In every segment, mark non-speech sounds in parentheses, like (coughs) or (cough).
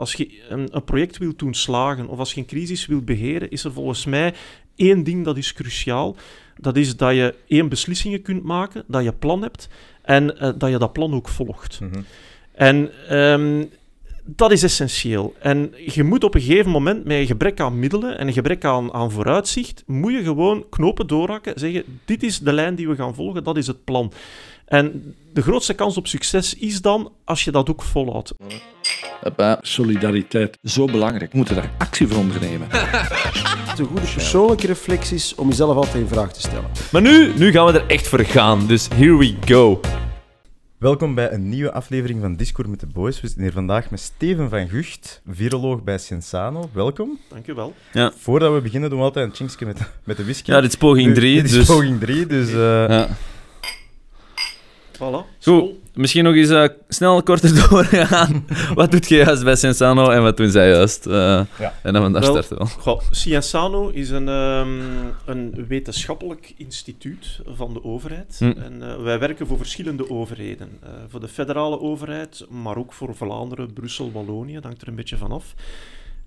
als je een, een project wilt doen slagen of als je een crisis wilt beheren, is er volgens mij één ding dat is cruciaal. Dat is dat je één beslissingen kunt maken, dat je plan hebt en eh, dat je dat plan ook volgt. Mhm. En ehm, dat is essentieel. En je moet op een gegeven moment, met een gebrek aan middelen en een gebrek aan, aan vooruitzicht, moet je gewoon knopen doorhakken, zeggen, dit is de lijn die we gaan volgen, dat is het plan. En de grootste kans op succes is dan als je dat ook volhoudt. Hoppa. Solidariteit. Zo belangrijk. We moeten daar actie voor ondernemen. (laughs) De goede persoonlijke reflecties om jezelf altijd in vraag te stellen. Maar nu, nu gaan we er echt voor gaan. Dus here we go. Welkom bij een nieuwe aflevering van Discord met de Boys. We zitten hier vandaag met Steven van Gucht, viroloog bij Sensano. Welkom. Dank je wel. Voordat we beginnen doen we altijd een chinkske met, met de whisky. Ja, dit is poging Nu- 3. Dit is Dus, poging 3, dus... eh, ja. Voilà. Goed, misschien nog eens eh, snel korter (laughs) doorgaan. wat doet je juist bij Sensano en wat doen zij juist? Eh, Ja. En dan van daar Wel, starten we. Goh, Cienzano is een, ehm, een wetenschappelijk instituut van de overheid. Hm. En, eh, wij werken voor verschillende overheden. Eh, voor de federale overheid, maar ook voor Vlaanderen, Brussel, Wallonië. Dat hangt er een beetje vanaf.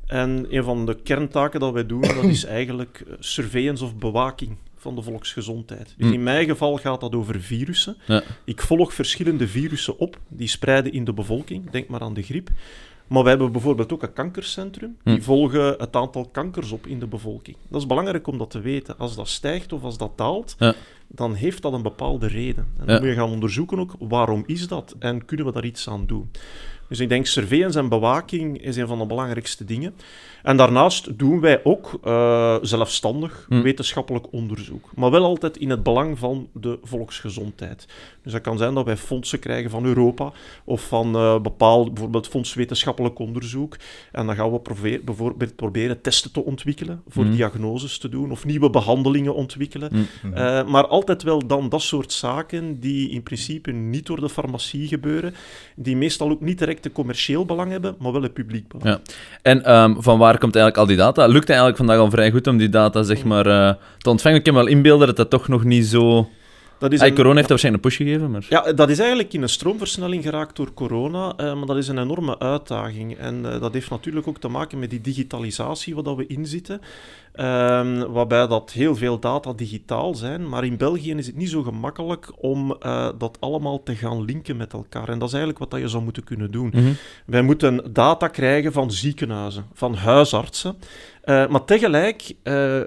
En een van de kerntaken dat wij doen, dat is (coughs) eigenlijk surveillance of bewaking van de volksgezondheid. Dus Hm. in mijn geval gaat dat over virussen. Ja. Ik volg verschillende virussen op, die spreiden in de bevolking. Denk maar aan de griep. Maar we hebben bijvoorbeeld ook een kankercentrum. Die Hm. volgen het aantal kankers op in de bevolking. Dat is belangrijk om dat te weten. Als dat stijgt of als dat daalt, Ja. dan heeft dat een bepaalde reden. En dan Ja. moet je gaan onderzoeken ook waarom is dat en kunnen we daar iets aan doen. Dus ik denk surveillance en bewaking is een van de belangrijkste dingen. En daarnaast doen wij ook eh, zelfstandig Hm. wetenschappelijk onderzoek. Maar wel altijd in het belang van de volksgezondheid. Dus dat kan zijn dat wij fondsen krijgen van Europa of van eh bepaald, bijvoorbeeld Fonds Wetenschappelijk Onderzoek. En dan gaan we probeer- bijvoorbeeld proberen testen te ontwikkelen voor Hm. diagnoses te doen of nieuwe behandelingen ontwikkelen. Hm. Eh, maar altijd wel dan dat soort zaken die in principe niet door de farmacie gebeuren, die meestal ook niet direct een commercieel belang hebben, maar wel een publiek belang. Ja. En ehm, van waar komt eigenlijk al die data? Lukt eigenlijk vandaag al vrij goed om die data zeg maar, eh, te ontvangen? Ik kan me wel inbeelden dat dat toch nog niet zo... Dat is een- corona heeft dat waarschijnlijk een push gegeven, maar... Ja, dat is eigenlijk in een stroomversnelling geraakt door corona, eh, maar dat is een enorme uitdaging. En eh, dat heeft natuurlijk ook te maken met die digitalisatie waar dat we in zitten, Ehm, waarbij dat heel veel data digitaal zijn, maar in België is het niet zo gemakkelijk om eh, dat allemaal te gaan linken met elkaar. En dat is eigenlijk wat dat je zou moeten kunnen doen. Mhm. Wij moeten data krijgen van ziekenhuizen, van huisartsen. Eh, maar tegelijk eh,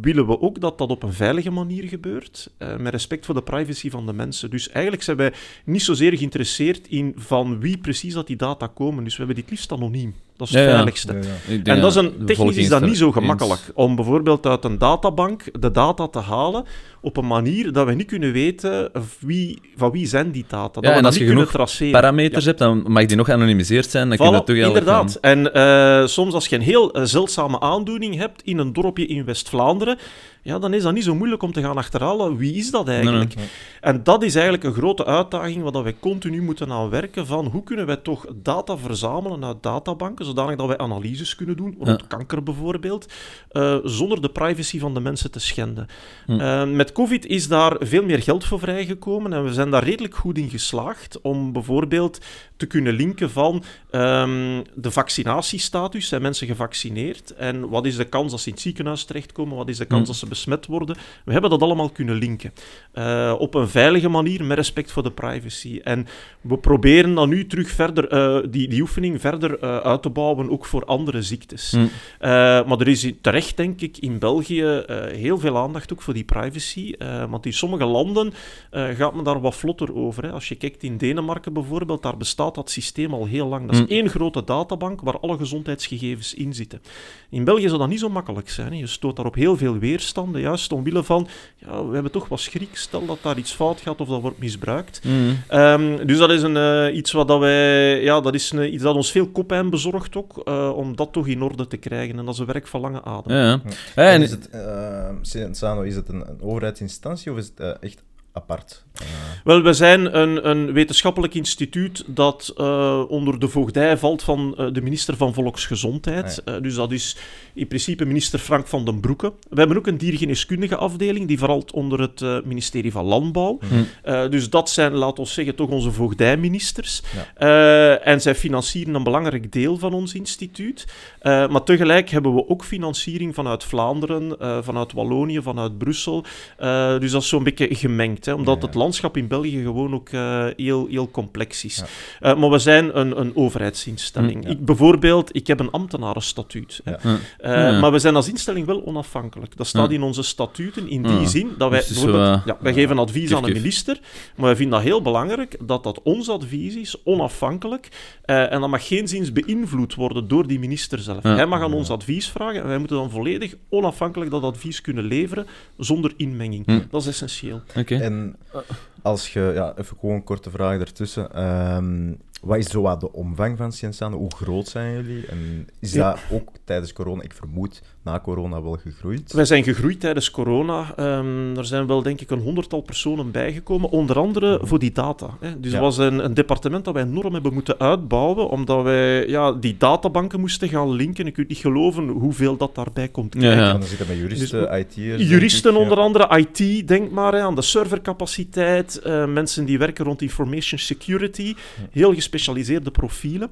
willen we ook dat dat op een veilige manier gebeurt, eh, met respect voor de privacy van de mensen. Dus eigenlijk zijn wij niet zozeer geïnteresseerd in van wie precies dat die data komen. Dus we hebben dit liefst anoniem. Dat is het Ja, veiligste. Ja, ja. En dat is een, technisch is dat niet zo eens. gemakkelijk. Om bijvoorbeeld uit een databank de data te halen op een manier dat we niet kunnen weten wie, van wie zijn die data. Dat Ja, we dat als je niet kunnen genoeg traceren. parameters hebt, dan mag die nog anonimiseerd zijn. Dan kun je dat toch inderdaad. En eh, soms als je een heel eh, zeldzame aandoening hebt in een dorpje in West-Vlaanderen, ja, dan is dat niet zo moeilijk om te gaan achterhalen wie is dat eigenlijk. nee. En dat is eigenlijk een grote uitdaging waar dat wij continu moeten aan werken van hoe kunnen wij toch data verzamelen uit databanken, zodanig dat wij analyses kunnen doen, rond kanker bijvoorbeeld, eh, zonder de privacy van de mensen te schenden. Hm. Eh, met COVID is daar veel meer geld voor vrijgekomen en we zijn daar redelijk goed in geslaagd om bijvoorbeeld te kunnen linken van ehm, de vaccinatiestatus. Zijn mensen gevaccineerd? En wat is de kans dat ze in het ziekenhuis terechtkomen? Wat is de kans Hm. dat ze besmet worden? We hebben dat allemaal kunnen linken. Eh, op een veilige manier, met respect voor de privacy. En we proberen dan nu terug verder eh, die, die oefening verder eh, uit te bouwen, ook voor andere ziektes. Hm. Eh, maar er is terecht, denk ik, in België heel veel aandacht ook voor die privacy. Want in sommige landen gaat men daar wat vlotter over. Hè. Als je kijkt in Denemarken bijvoorbeeld, daar bestaat dat systeem al heel lang. Dat is Hm. één grote databank waar alle gezondheidsgegevens in zitten. In België zou dat niet zo makkelijk zijn. Hè. Je stoot daar op heel veel weerstanden, juist omwille van, ja, we hebben toch wat schrik, stel dat daar iets fout gaat of dat wordt misbruikt. Mhm. Ehm, dus dat is een, eh, iets wat dat wij, ja, dat is een, iets dat ons veel koppijn bezorgt ook, eh, om dat toch in orde te krijgen. En dat is een werk van lange adem. Ja, en- En is het, eh, Sensano, is het een, een overheidsinstantie of is het eh, echt apart? Eh, Wel, we zijn een, een wetenschappelijk instituut dat eh, onder de voogdij valt van eh, de minister van Volksgezondheid. Ah, dus dat is in principe minister Frank van den Broeke. We hebben ook een diergeneeskundige afdeling, die valt onder het ministerie van Landbouw. Hm. Dus dat zijn, laten we zeggen, toch onze voogdijministers. Ja. En zij financieren een belangrijk deel van ons instituut. Maar tegelijk hebben we ook financiering vanuit Vlaanderen, vanuit Wallonië, vanuit Brussel. Dus dat is zo'n beetje gemengd, hè, omdat Ja, ja. het landschap in België gewoon ook eh, heel, heel complex is. Ja. Eh, maar we zijn een, een overheidsinstelling. Ja. ik, bijvoorbeeld, ik heb een ambtenarenstatuut. hè. Ja. Hm. Eh, Ja. Maar we zijn als instelling wel onafhankelijk. Dat staat Ja. in onze statuten, in die Ja. zin dat wij Dus bijvoorbeeld... zo, ja, wij geven advies aan een minister, maar wij vinden dat heel belangrijk dat dat ons advies is, onafhankelijk, eh, en dat mag geen zins beïnvloed worden door die minister zelf. Ja. Hij mag aan ons advies vragen en wij moeten dan volledig onafhankelijk dat advies kunnen leveren, zonder inmenging. Dat is essentieel. Oké. En als je, ja, even gewoon een korte vraag daartussen. Ehm, wat is zo wat de omvang van Cienzano? Hoe groot zijn jullie? En is Ja. dat ook tijdens corona, ik vermoed, na corona wel gegroeid? Wij zijn gegroeid tijdens corona. Ehm, er zijn wel, denk ik, een honderdtal personen bijgekomen. Onder andere voor die data. Hè. Dus Ja. dat was een, een departement dat wij enorm hebben moeten uitbouwen, omdat wij ja, die databanken moesten gaan linken. Ik kunt niet geloven hoeveel dat daarbij komt kijken. ja. En dan zitten met juristen, Dus- IT'ers... Juristen ik, ja. onder andere, IT, denk maar hè, aan de servercapaciteit, eh, mensen die werken rond information security, heel gespecialiseerde profielen.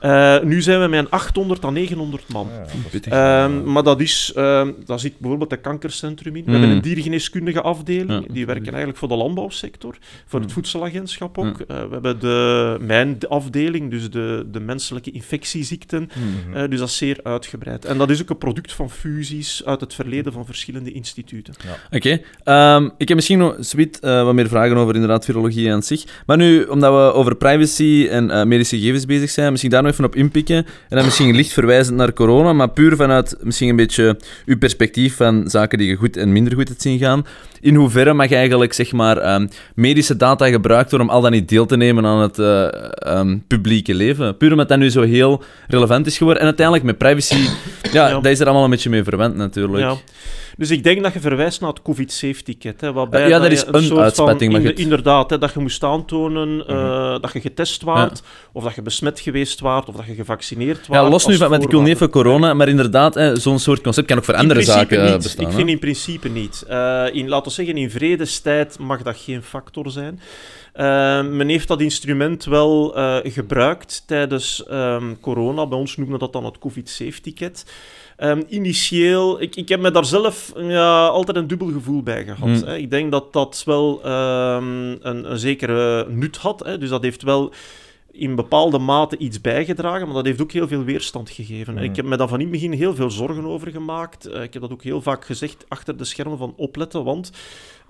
Eh, nu zijn we met een 800 à 900 man. Ja, dat is- Pittig. Ehm, maar dat is, ehm, daar zit bijvoorbeeld een kankercentrum in. We hebben Mm. een diergeneeskundige afdeling. Ja. Die werken eigenlijk voor de landbouwsector, voor het Mm. voedselagentschap ook. Eh, we hebben de, mijn afdeling, dus de, de menselijke infectieziekten. Mhm. Eh, dus dat is zeer uitgebreid. En dat is ook een product van fusies uit het verleden van verschillende instituten. Oké. Ehm, ik heb misschien nog sweet, eh, wat meer vragen over inderdaad virologie aan zich. Maar nu, omdat we over privacy en eh, medische gegevens bezig zijn, misschien daar nog even op inpikken. En dan misschien licht verwijzend naar corona, maar puur vanuit misschien een beetje uw perspectief van zaken die je goed en minder goed hebt zien gaan. In hoeverre mag eigenlijk zeg maar, ehm, medische data gebruikt worden om al dan niet deel te nemen aan het eh, ehm, publieke leven? Puur omdat dat nu zo heel relevant is geworden. En uiteindelijk met privacy, ja, Ja. dat is er allemaal een beetje mee verwend natuurlijk. Ja. Dus ik denk dat je verwijst naar het COVID-safe-ticket. hè, waarbij ja, dat is een soort Van, het- Mhm. Inderdaad, hè, dat je moest aantonen eh, dat je getest waart, of dat je besmet geweest waart, of dat je gevaccineerd waart. Ja, los nu van, want ik wil niet corona, maar inderdaad, hè, zo'n soort concept kan ook voor In andere zaken niet. bestaan. Ik hè. vind in principe niet. Eh, in, laten we zeggen, in vredestijd mag dat geen factor zijn. Eh, men heeft dat instrument wel gebruikt tijdens ehm, corona. Bij ons noemen we dat dan het COVID-safe-ticket. Ehm, initieel, ik, ik heb me daar zelf ja, altijd een dubbel gevoel bij gehad. Hmm. Hè. Ik denk dat dat wel ehm, een, een zekere nut had. Hè. Dus dat heeft wel in bepaalde mate iets bijgedragen, maar dat heeft ook heel veel weerstand gegeven. En Mhm. Ik heb me daar van in het begin heel veel zorgen over gemaakt. Eh, ik heb dat ook heel vaak gezegd achter de schermen van opletten, want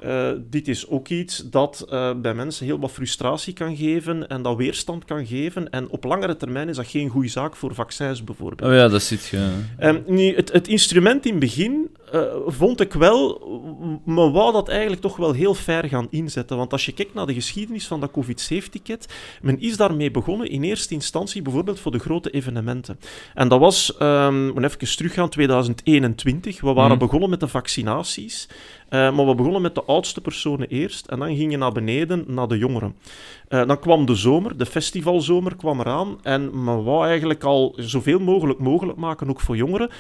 eh, dit is ook iets dat eh, bij mensen heel wat frustratie kan geven en dat weerstand kan geven. En op langere termijn is dat geen goede zaak voor vaccins bijvoorbeeld. Oh ja, dat zit je. Ehm, nu, het, het instrument in het begin eh, vond ik wel, me wou dat eigenlijk toch wel heel ver gaan inzetten. Want als je kijkt naar de geschiedenis van dat COVID-safe-ticket, men is daarmee begonnen in eerste instantie bijvoorbeeld voor de grote evenementen. En dat was, we even teruggaan, 2021. We waren Mhm. begonnen met de vaccinaties, eh, maar we begonnen met de oudste personen eerst en dan ging je naar beneden, naar de jongeren. Eh, dan kwam de zomer, de festivalzomer kwam eraan en men wou eigenlijk al zoveel mogelijk mogelijk maken, ook voor jongeren.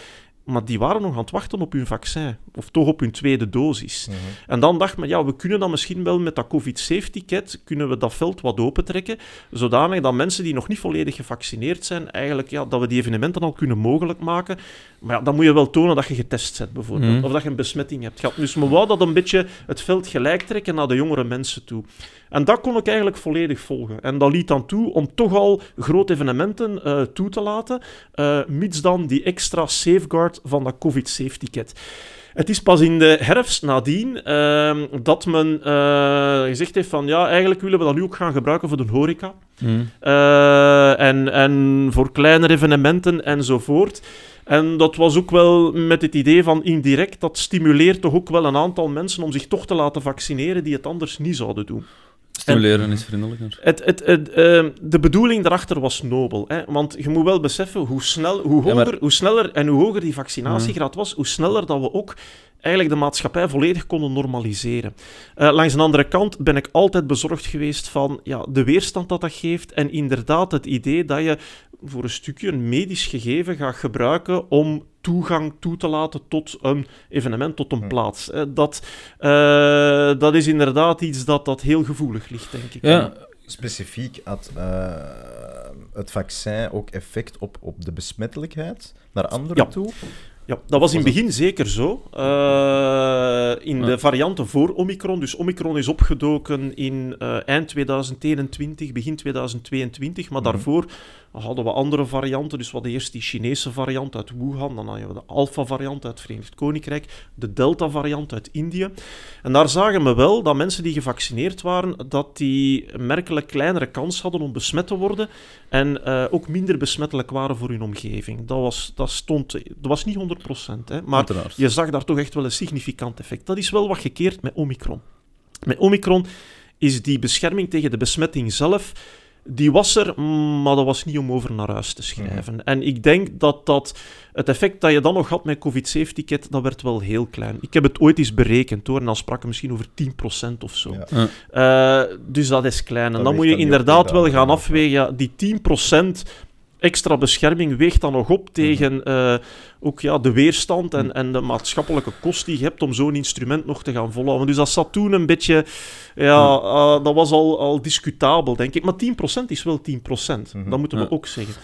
Maar die waren nog aan het wachten op hun vaccin, of toch op hun tweede dosis. Mhm. En dan dacht men, ja, we kunnen dan misschien wel met dat COVID-safe-ticket, kunnen we dat veld wat opentrekken, zodanig dat mensen die nog niet volledig gevaccineerd zijn, eigenlijk, ja, dat we die evenementen al kunnen mogelijk maken. Maar ja, dan moet je wel tonen dat je getest bent, bijvoorbeeld, Mhm. of dat je een besmetting hebt gehad. Dus we wou dat een beetje het veld gelijk trekken naar de jongere mensen toe. En dat kon ik eigenlijk volledig volgen. En dat liet dan toe om toch al grote evenementen eh, toe te laten, eh, mits dan die extra safeguard van dat COVID-safe-ticket. Het is pas in de herfst nadien ehm, dat men eh, gezegd heeft van ja, eigenlijk willen we dat nu ook gaan gebruiken voor de horeca. Hm. Eh, en, en voor kleinere evenementen enzovoort. En dat was ook wel met het idee van indirect, dat stimuleert toch ook wel een aantal mensen om zich toch te laten vaccineren die het anders niet zouden doen. Stimuleren is vriendelijker. Het, het, het, eh, de bedoeling daarachter was nobel. Hè? Want je moet wel beseffen hoe, snel, hoe, Ja, maar- hoger, hoe sneller en hoe hoger die vaccinatiegraad was, hoe sneller dat we ook eigenlijk de maatschappij volledig konden normaliseren. Eh, langs de andere kant ben ik altijd bezorgd geweest van ja, de weerstand dat dat geeft en inderdaad het idee dat je voor een stukje een medisch gegeven gaat gebruiken om toegang toe te laten tot een evenement, tot een plaats. Dat, eh, dat is inderdaad iets dat, dat heel gevoelig ligt, denk ik. Ja, Specifiek had eh, het vaccin ook effect op, op de besmettelijkheid naar anderen Ja. toe? Ja, dat was in het begin zeker zo. Eh, in de varianten voor Omicron. Dus Omicron is opgedoken in eh, eind 2021, begin 2022. Maar Mhm. Daarvoor hadden we andere varianten. Dus we hadden eerst die Chinese variant uit Wuhan. Dan hadden we de Alpha-variant uit het Verenigd Koninkrijk. De Delta-variant uit Indië. En daar zagen we wel dat mensen die gevaccineerd waren, dat die een merkelijk kleinere kans hadden om besmet te worden. En eh, ook minder besmettelijk waren voor hun omgeving. Dat was, dat stond, dat was niet 100%. Hè, maar uiteraard. je zag daar toch echt wel een significant effect. Dat is wel wat gekeerd met Omicron. Met Omicron is die bescherming tegen de besmetting zelf, die was er, maar dat was niet om over naar huis te schrijven. En ik denk dat, dat het effect dat je dan nog had met COVID-safe-ticket, dat werd wel heel klein. Ik heb het ooit eens berekend hoor, en dan sprak ik misschien over 10% of zo. Ja. Eh, dus dat is klein. En Dat dan moet je inderdaad wel gaan afwegen. Ja, die 10% extra bescherming weegt dan nog op tegen eh, ook, ja, de weerstand en, en de maatschappelijke kost die je hebt om zo'n instrument nog te gaan volhouden. Dus dat zat toen een beetje... Ja, eh, dat was al, al discutabel, denk ik. Maar 10% is wel 10%. Mhm. Dat moeten we Ja. ook zeggen.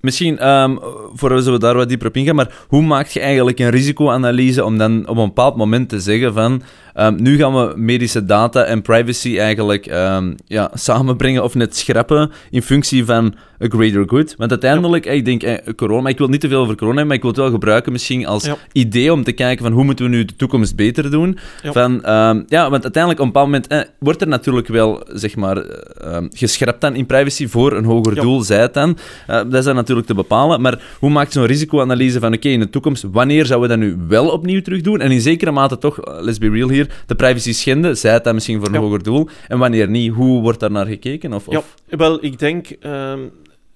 Misschien, ehm voordat we daar wat dieper op ingaan, maar hoe maak je eigenlijk een risicoanalyse om dan op een bepaald moment te zeggen van ehm, nu gaan we medische data en privacy eigenlijk ehm, ja, samenbrengen of net schrappen in functie van a greater good? Want uiteindelijk, ik denk, eh, corona, maar ik wil niet te veel over corona hebben, maar ik wil het wel gebruiken misschien als Ja. idee om te kijken van hoe moeten we nu de toekomst beter doen. Ja. Van, ehm, ja, want uiteindelijk op een bepaald moment eh, wordt er natuurlijk wel, zeg maar, eh, geschrapt dan in privacy voor een hoger doel, zij het dan. Eh, dat is dan natuurlijk te bepalen. Maar hoe maakt zo'n risicoanalyse van, oké, in de toekomst, wanneer zouden we dat nu wel opnieuw terug doen? En in zekere mate toch, let's be real hier, de privacy schenden, zij het dan misschien voor een Ja. hoger doel. En wanneer niet, hoe wordt daar naar gekeken? Of, Ja, of- wel, ik denk... ehm,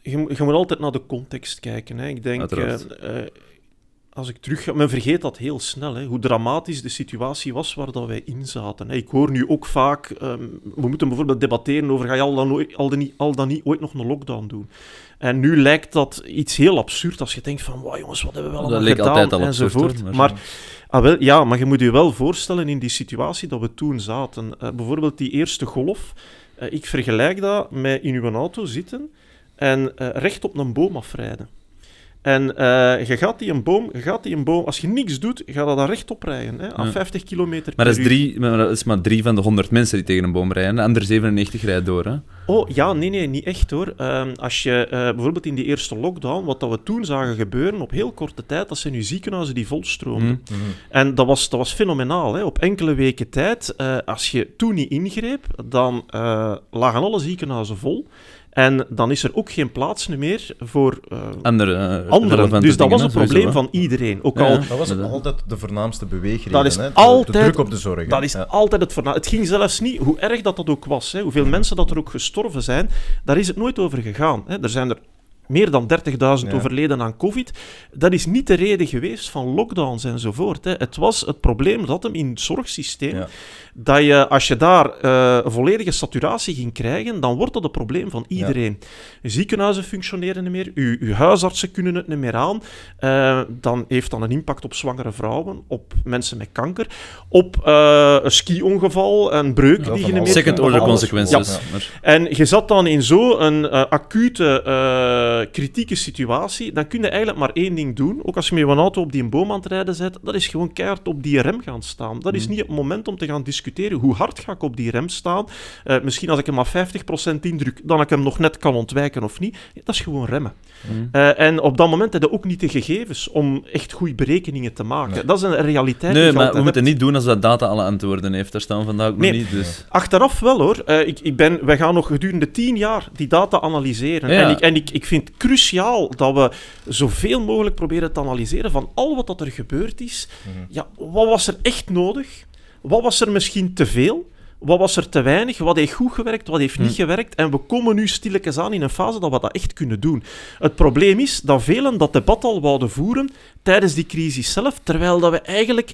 je, mo- je moet altijd naar de context kijken. Hè. Ik denk... als ik terug ga... Men vergeet dat heel snel, hè, hoe dramatisch de situatie was waar dat wij in zaten. Ik hoor nu ook vaak... ehm, we moeten bijvoorbeeld debatteren over... Ga je al dan, ooit- al, dan niet, al dan niet ooit nog een lockdown doen? En nu lijkt dat iets heel absurd als je denkt van... Wauw jongens, wat hebben we Dat allemaal leek gedaan? al enzovoort. maar Ah, wel, ja, maar je moet je wel voorstellen in die situatie dat we toen zaten. Eh, bijvoorbeeld die eerste golf. eh, ik vergelijk dat met in uw auto zitten en eh, recht op een boom afrijden. En eh, je gaat die een boom, je gaat die een boom, als je niks doet, ga je daar rechtop rijden, hè, aan Ja. 50 kilometer Maar per dat, is uur. drie, maar dat is maar drie van de honderd mensen die tegen een boom rijden. De andere 97 rijden door. Hè? Oh, ja, nee, nee, niet echt hoor. Ehm, als je eh, bijvoorbeeld in die eerste lockdown, wat dat we toen zagen gebeuren op heel korte tijd, dat zijn nu ziekenhuizen die volstroomden. Hm. Mhm. En dat was, dat was fenomenaal. Hè. Op enkele weken tijd, eh, als je toen niet ingreep, dan lagen alle ziekenhuizen vol. En dan is er ook geen plaats meer voor eh, Andere, eh, anderen. Dus dat was een probleem sowieso, van iedereen. Ook Ja, al. Dat was altijd de voornaamste beweegreden. Dat is hè? De- altijd- de druk op de zorg. hè? Dat is Ja. altijd het voornaam. Het ging zelfs niet, hoe erg dat dat ook was, hè, hoeveel mensen dat er ook gestorven zijn, daar is het nooit over gegaan. Hè. Er zijn er meer dan 30.000 Ja. overleden aan COVID. Dat is niet de reden geweest van lockdowns enzovoort. Hè. Het was het probleem dat hem in het zorgsysteem, Ja. dat je, als je daar eh, een volledige saturatie ging krijgen, dan wordt dat een probleem van iedereen. Ziekenhuizen functioneren niet meer, uw, uw huisartsen kunnen het niet meer aan. Eh, dan heeft dat een impact op zwangere vrouwen, op mensen met kanker, op eh, een ski-ongeval, een breuk Ja, die je niet meer. Second order consequences. Ja. Maar- En je zat dan in zo'n eh acute, eh, kritieke situatie, dan kun je eigenlijk maar één ding doen. Ook als je met je auto op die een boom aan het rijden bent, dat is gewoon keihard op die rem gaan staan. Dat is niet het moment om te gaan discussiëren hoe hard ga ik op die rem staan. Eh, misschien als ik hem maar 50% indruk, dan ik hem nog net kan ontwijken of niet. Dat is gewoon remmen. Mm. Eh, en op dat moment heb je ook niet de gegevens om echt goede berekeningen te maken. Nee. Dat is een realiteit Nee, maar we moeten niet doen als dat data alle antwoorden heeft. Daar staan we vandaag ook Nee. nog niet. Dus. Achteraf wel hoor. Ik, ik ben, wij gaan nog gedurende tien jaar die data analyseren. Ja. En, ik, en ik, ik vind het cruciaal dat we zoveel mogelijk proberen te analyseren van al wat dat er gebeurd is. Mhm. Ja, wat was er echt nodig? Wat was er misschien te veel? wat was er te weinig, wat heeft goed gewerkt, wat heeft niet Hm. gewerkt. En we komen nu stilletjes aan in een fase dat we dat echt kunnen doen. Het probleem is dat velen dat debat al wouden voeren tijdens die crisis zelf, terwijl dat we eigenlijk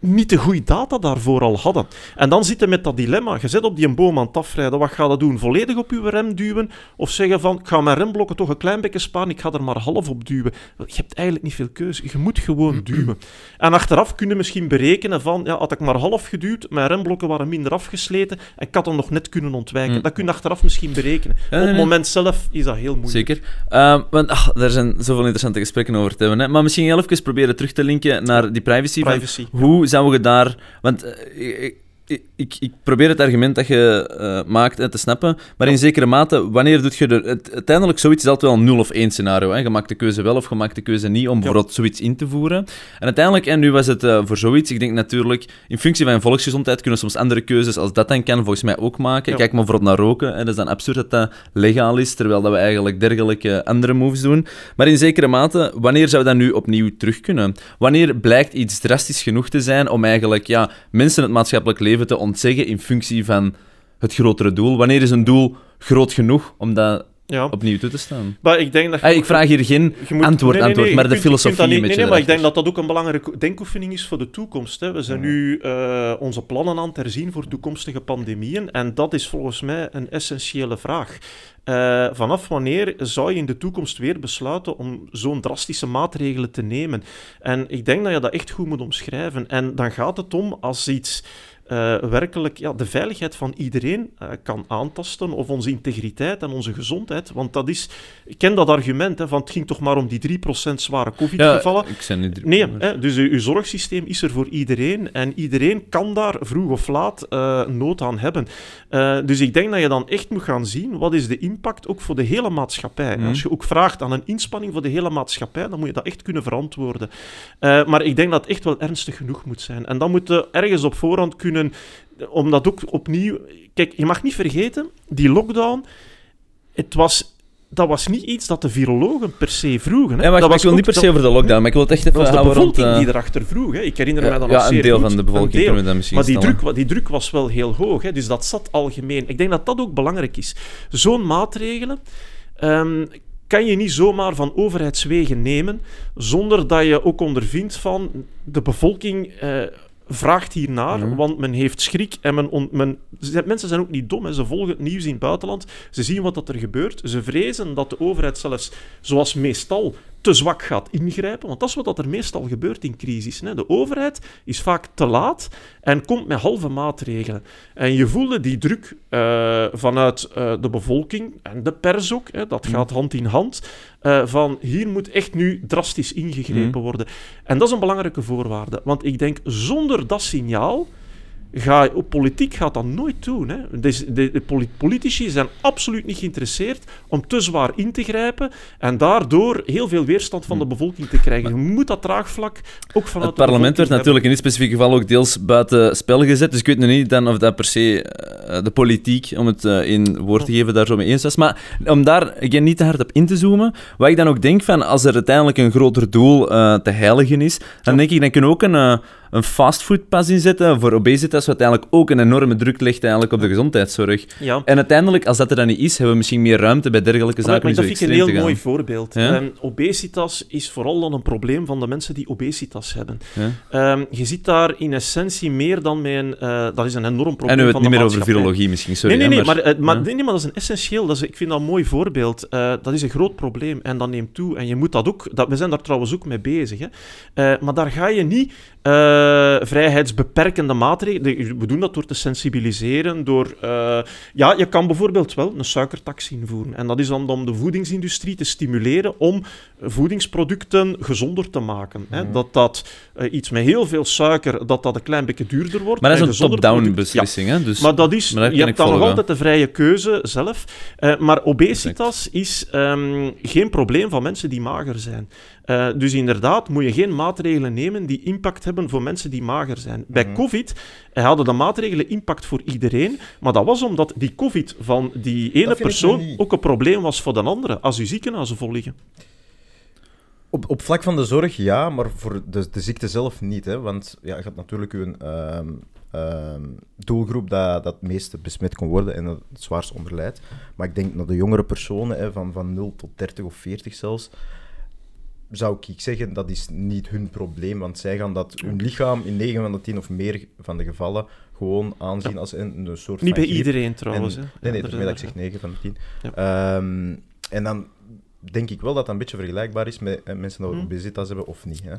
niet de goede data daarvoor al hadden. En dan zitten we met dat dilemma. Je zit op die een boom aan het afrijden. Wat ga je doen? Volledig op je rem duwen? Of zeggen van, ik ga mijn remblokken toch een klein beetje sparen, ik ga er maar half op duwen. Je hebt eigenlijk niet veel keuze. Je moet gewoon duwen. En achteraf kun je misschien berekenen van, ja, had ik maar half geduwd, mijn remblokken waren minder afgesleten en ik had hem nog net kunnen ontwijken. Mm. Dat kun je achteraf misschien berekenen. Op het moment zelf is dat heel moeilijk. Zeker. Ehm, want er zijn zoveel interessante gesprekken over te hebben. Hè. Maar misschien heel even proberen terug te linken naar die privacy. Privacy. hoe zouden we daar... Want eh, ik, ik, probeer het argument dat je eh, maakt eh, te snappen, maar in zekere mate, wanneer doe je er... Het, uiteindelijk, zoiets is altijd wel een 0 of 1 scenario. Hè. Je maakt de keuze wel of je maakt de keuze niet om bijvoorbeeld zoiets in te voeren. En uiteindelijk, en nu was het eh, voor zoiets, ik denk natuurlijk, in functie van volksgezondheid kunnen we soms andere keuzes, als dat dan kan, volgens mij ook maken. Kijk maar bijvoorbeeld naar roken. Hè. Dat is dan absurd dat dat legaal is, terwijl dat we eigenlijk dergelijke andere moves doen. Maar in zekere mate, wanneer zou dat nu opnieuw terug kunnen? Wanneer blijkt iets drastisch genoeg te zijn om eigenlijk ja, mensen het maatschappelijk leven te ontzeggen in functie van het grotere doel? Wanneer is een doel groot genoeg om dat Ja. opnieuw toe te staan? Maar ik denk dat Ah, ik vraag hier geen moet- antwoord, nee, nee, antwoord, nee, maar de kunt- filosofie niet- Nee, nee, maar ik denk dat dat ook een belangrijke denkoefening is voor de toekomst. Hè. We zijn nu eh, onze plannen aan het herzien voor toekomstige pandemieën. En dat is volgens mij een essentiële vraag. Eh, vanaf wanneer zou je in de toekomst weer besluiten om zo'n drastische maatregelen te nemen? En ik denk dat je dat echt goed moet omschrijven. En dan gaat het om als iets eh, werkelijk ja, de veiligheid van iedereen eh, kan aantasten, of onze integriteit en onze gezondheid. Want dat is, ik ken dat argument, hè, van het ging toch maar om die 3% zware COVID-gevallen. Ja, ik zijn niet... Nee, hè, dus uw uw zorgsysteem is er voor iedereen en iedereen kan daar vroeg of laat eh, nood aan hebben. Dus ik denk dat je dan echt moet gaan zien wat is de impact ook voor de hele maatschappij. Mhm. Als je ook vraagt aan een inspanning voor de hele maatschappij, dan moet je dat echt kunnen verantwoorden. Maar ik denk dat het echt wel ernstig genoeg moet zijn. En dan moet je ergens op voorhand kunnen, omdat ook opnieuw... Kijk, je mag niet vergeten, die lockdown, het was... Dat was niet iets dat de virologen per se vroegen. Hè. Ja, maar dat ik was wil niet per se over de lockdown, maar ik wil het echt even dat was de rond... bevolking eh, die erachter vroeg. Hè. Ik herinner mij ja, dat nog ja, een zeer deel goed. van de bevolking we dat misschien Maar die stellen. druk, die druk was wel heel hoog, hè. dus dat zat algemeen. Ik denk dat dat ook belangrijk is. Zo'n maatregelen ehm, kan je niet zomaar van overheidswegen nemen, zonder dat je ook ondervindt van de bevolking eh, vraagt hiernaar, Mhm. want men heeft schrik en men, men, mensen zijn ook niet dom. Hè. Ze volgen het nieuws in het buitenland, ze zien wat dat er gebeurt, ze vrezen dat de overheid zelfs, zoals meestal, te zwak gaat ingrijpen, want dat is wat dat er meestal gebeurt in crisis. Hè. De overheid is vaak te laat en komt met halve maatregelen. En je voelde die druk eh, vanuit eh, de bevolking en de pers ook, hè, dat gaat hand in hand, eh, van hier moet echt nu drastisch ingegrepen worden. En dat is een belangrijke voorwaarde, want ik denk zonder dat signaal ga, politiek gaat dat nooit doen. Hè. De, de poli- politici zijn absoluut niet geïnteresseerd om te zwaar in te grijpen en daardoor heel veel weerstand van de bevolking te krijgen. Je moet dat draagvlak ook vanuit Het parlement werd natuurlijk in dit specifieke geval ook deels buiten spel gezet. Dus ik weet nog niet dan of dat per se eh, de politiek, om het eh, in woord te geven, daar zo mee eens was. Maar om daar again, niet te hard op in te zoomen, wat ik dan ook denk van als er uiteindelijk een groter doel eh, te heiligen is, dan denk ik, dan kunnen ook een, een fastfoodpas inzetten voor obesitas, wat uiteindelijk ook een enorme druk legt eigenlijk op de gezondheidszorg. Ja. En uiteindelijk, als dat er dan niet is, hebben we misschien meer ruimte bij dergelijke Maar, zaken maar om dat vind ik een heel mooi voorbeeld. Ja? Ehm, obesitas is vooral dan een probleem van de mensen die obesitas hebben. Ja? Ehm, je ziet daar in essentie meer dan met een... eh, dat is een enorm probleem En nu het niet meer over virologie misschien, sorry. nee, nee, nee, maar, eh, maar, ja. nee, nee, maar dat is een essentieel. Dat is, ik vind dat een mooi voorbeeld. Eh, dat is een groot probleem en dat neemt toe. En je moet dat ook... Dat, we zijn daar trouwens ook mee bezig. Hè. Eh, maar daar ga je niet eh, vrijheidsbeperkende maatregelen... We doen dat door te sensibiliseren, door... eh, ja, je kan bijvoorbeeld wel een suikertax invoeren. En dat is dan om de voedingsindustrie te stimuleren om voedingsproducten gezonder te maken. Hè. Dat dat eh, iets met heel veel suiker, dat dat een klein beetje duurder wordt. Maar dat is en een top-down Ja, beslissing, hè? Dus... maar dat is, Maar je hebt dan nog altijd de vrije keuze zelf. Eh, maar obesitas is ehm, geen probleem van mensen die mager zijn. Eh, dus inderdaad moet je geen maatregelen nemen die impact hebben voor mensen die mager zijn. Bij Mhm. COVID eh, hadden de maatregelen impact voor iedereen, maar dat was omdat die COVID van die ene persoon ook een probleem was voor de andere, als uw ziekenhuizen vol liggen. Op, op vlak van de zorg ja, maar voor de, de ziekte zelf niet. Hè? Want ja, je had natuurlijk een ehm, ehm, doelgroep dat, dat het meeste besmet kon worden en dat het zwaarst onderlijdt. Maar ik denk dat de jongere personen, hè, van, van 0 tot 30 of 40 zelfs, zou ik zeggen dat is niet hun probleem. Want zij gaan dat hun lichaam in 9 van de 10 of meer van de gevallen gewoon aanzien als een, een soort Niet van bij griep. iedereen trouwens. En- nee, nee, daarmee dat ik zeg 9 van de 10. Ja. Ehm, en dan denk ik wel dat dat een beetje vergelijkbaar is met eh, mensen die Hm. obesitas hebben of niet. Hè.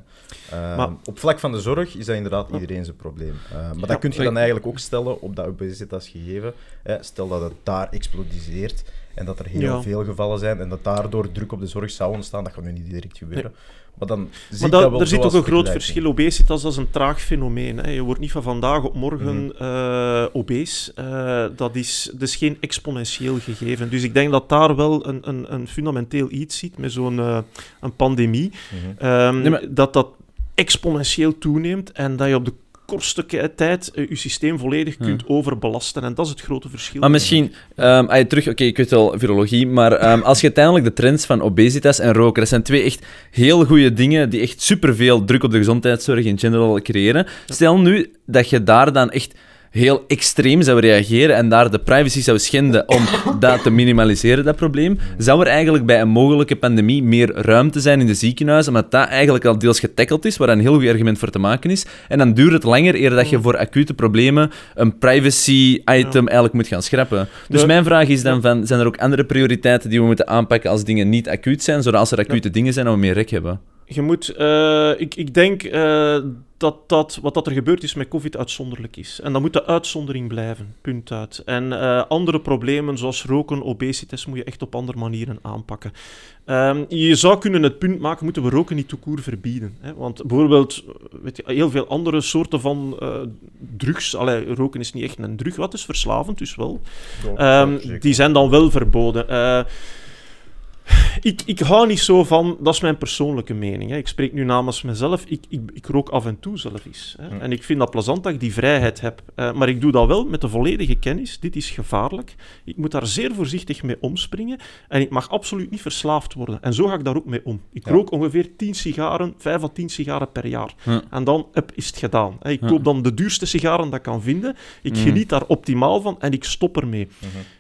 Ehm, Maar- op vlak van de zorg is dat inderdaad iedereen zijn probleem. Ehm, maar dat kun je dan eigenlijk ook stellen op dat obesitas gegeven. Hè. Stel dat het daar explodiseert en dat er heel Ja. veel gevallen zijn en dat daardoor druk op de zorg zou ontstaan. Dat gaat nu niet direct gebeuren. Maar dan zie Maar ik dat, dat wel er zit ook een groot verschil. Obesitas dat is een traag fenomeen. Hè. Je wordt niet van vandaag op morgen obese. Eh, dat, is, dat is geen exponentieel gegeven. Dus ik denk dat daar wel een, een, een fundamenteel iets zit met zo'n eh, een pandemie. Mhm. Ehm, Nee, maar- Dat dat exponentieel toeneemt en dat je op de kortste tijd eh, je systeem volledig kunt overbelasten. En dat is het grote verschil. Maar misschien, ehm, als je terug, oké, ik weet wel virologie, maar ehm, als je uiteindelijk de trends van obesitas en roken, dat zijn twee echt heel goede dingen die echt superveel druk op de gezondheidszorg in general creëren. Stel nu dat je daar dan echt heel extreem zou reageren en daar de privacy zou schenden om (coughs) dat te minimaliseren, dat probleem, zou er eigenlijk bij een mogelijke pandemie meer ruimte zijn in de ziekenhuizen, omdat dat eigenlijk al deels getackeld is, waar een heel goed argument voor te maken is. En dan duurt het langer eer dat je voor acute problemen een privacy-item eigenlijk moet gaan schrappen. Dus mijn vraag is dan van, zijn er ook andere prioriteiten die we moeten aanpakken als dingen niet acuut zijn, zodat als er acute dingen zijn, dat we meer rek hebben? Je moet, eh, ik, ik denk eh, dat, dat wat dat er gebeurd is met COVID uitzonderlijk is. En dat moet de uitzondering blijven, punt uit. En eh, andere problemen zoals roken, obesitas, moet je echt op andere manieren aanpakken. Ehm, je zou kunnen het punt maken, moeten we roken niet toekoer verbieden. Hè? Want bijvoorbeeld, weet je, heel veel andere soorten van eh, drugs, allee, roken is niet echt een drug, wat is verslavend, dus wel. Ehm, die zijn dan wel verboden. Eh, ik, ik hou niet zo van, dat is mijn persoonlijke mening. Hè. Ik spreek nu namens mezelf. Ik, ik, ik rook af en toe zelf eens. Hè. En ik vind dat plezant dat ik die vrijheid heb. Eh, maar ik doe dat wel met de volledige kennis. Dit is gevaarlijk. Ik moet daar zeer voorzichtig mee omspringen. En ik mag absoluut niet verslaafd worden. En zo ga ik daar ook mee om. Ik Ja. rook ongeveer 10 sigaren, 5 à 10 sigaren per jaar. Ja. En dan hup, is het gedaan. Hè. Ik koop dan de duurste sigaren dat ik kan vinden. Ik Mm. geniet daar optimaal van en ik stop ermee.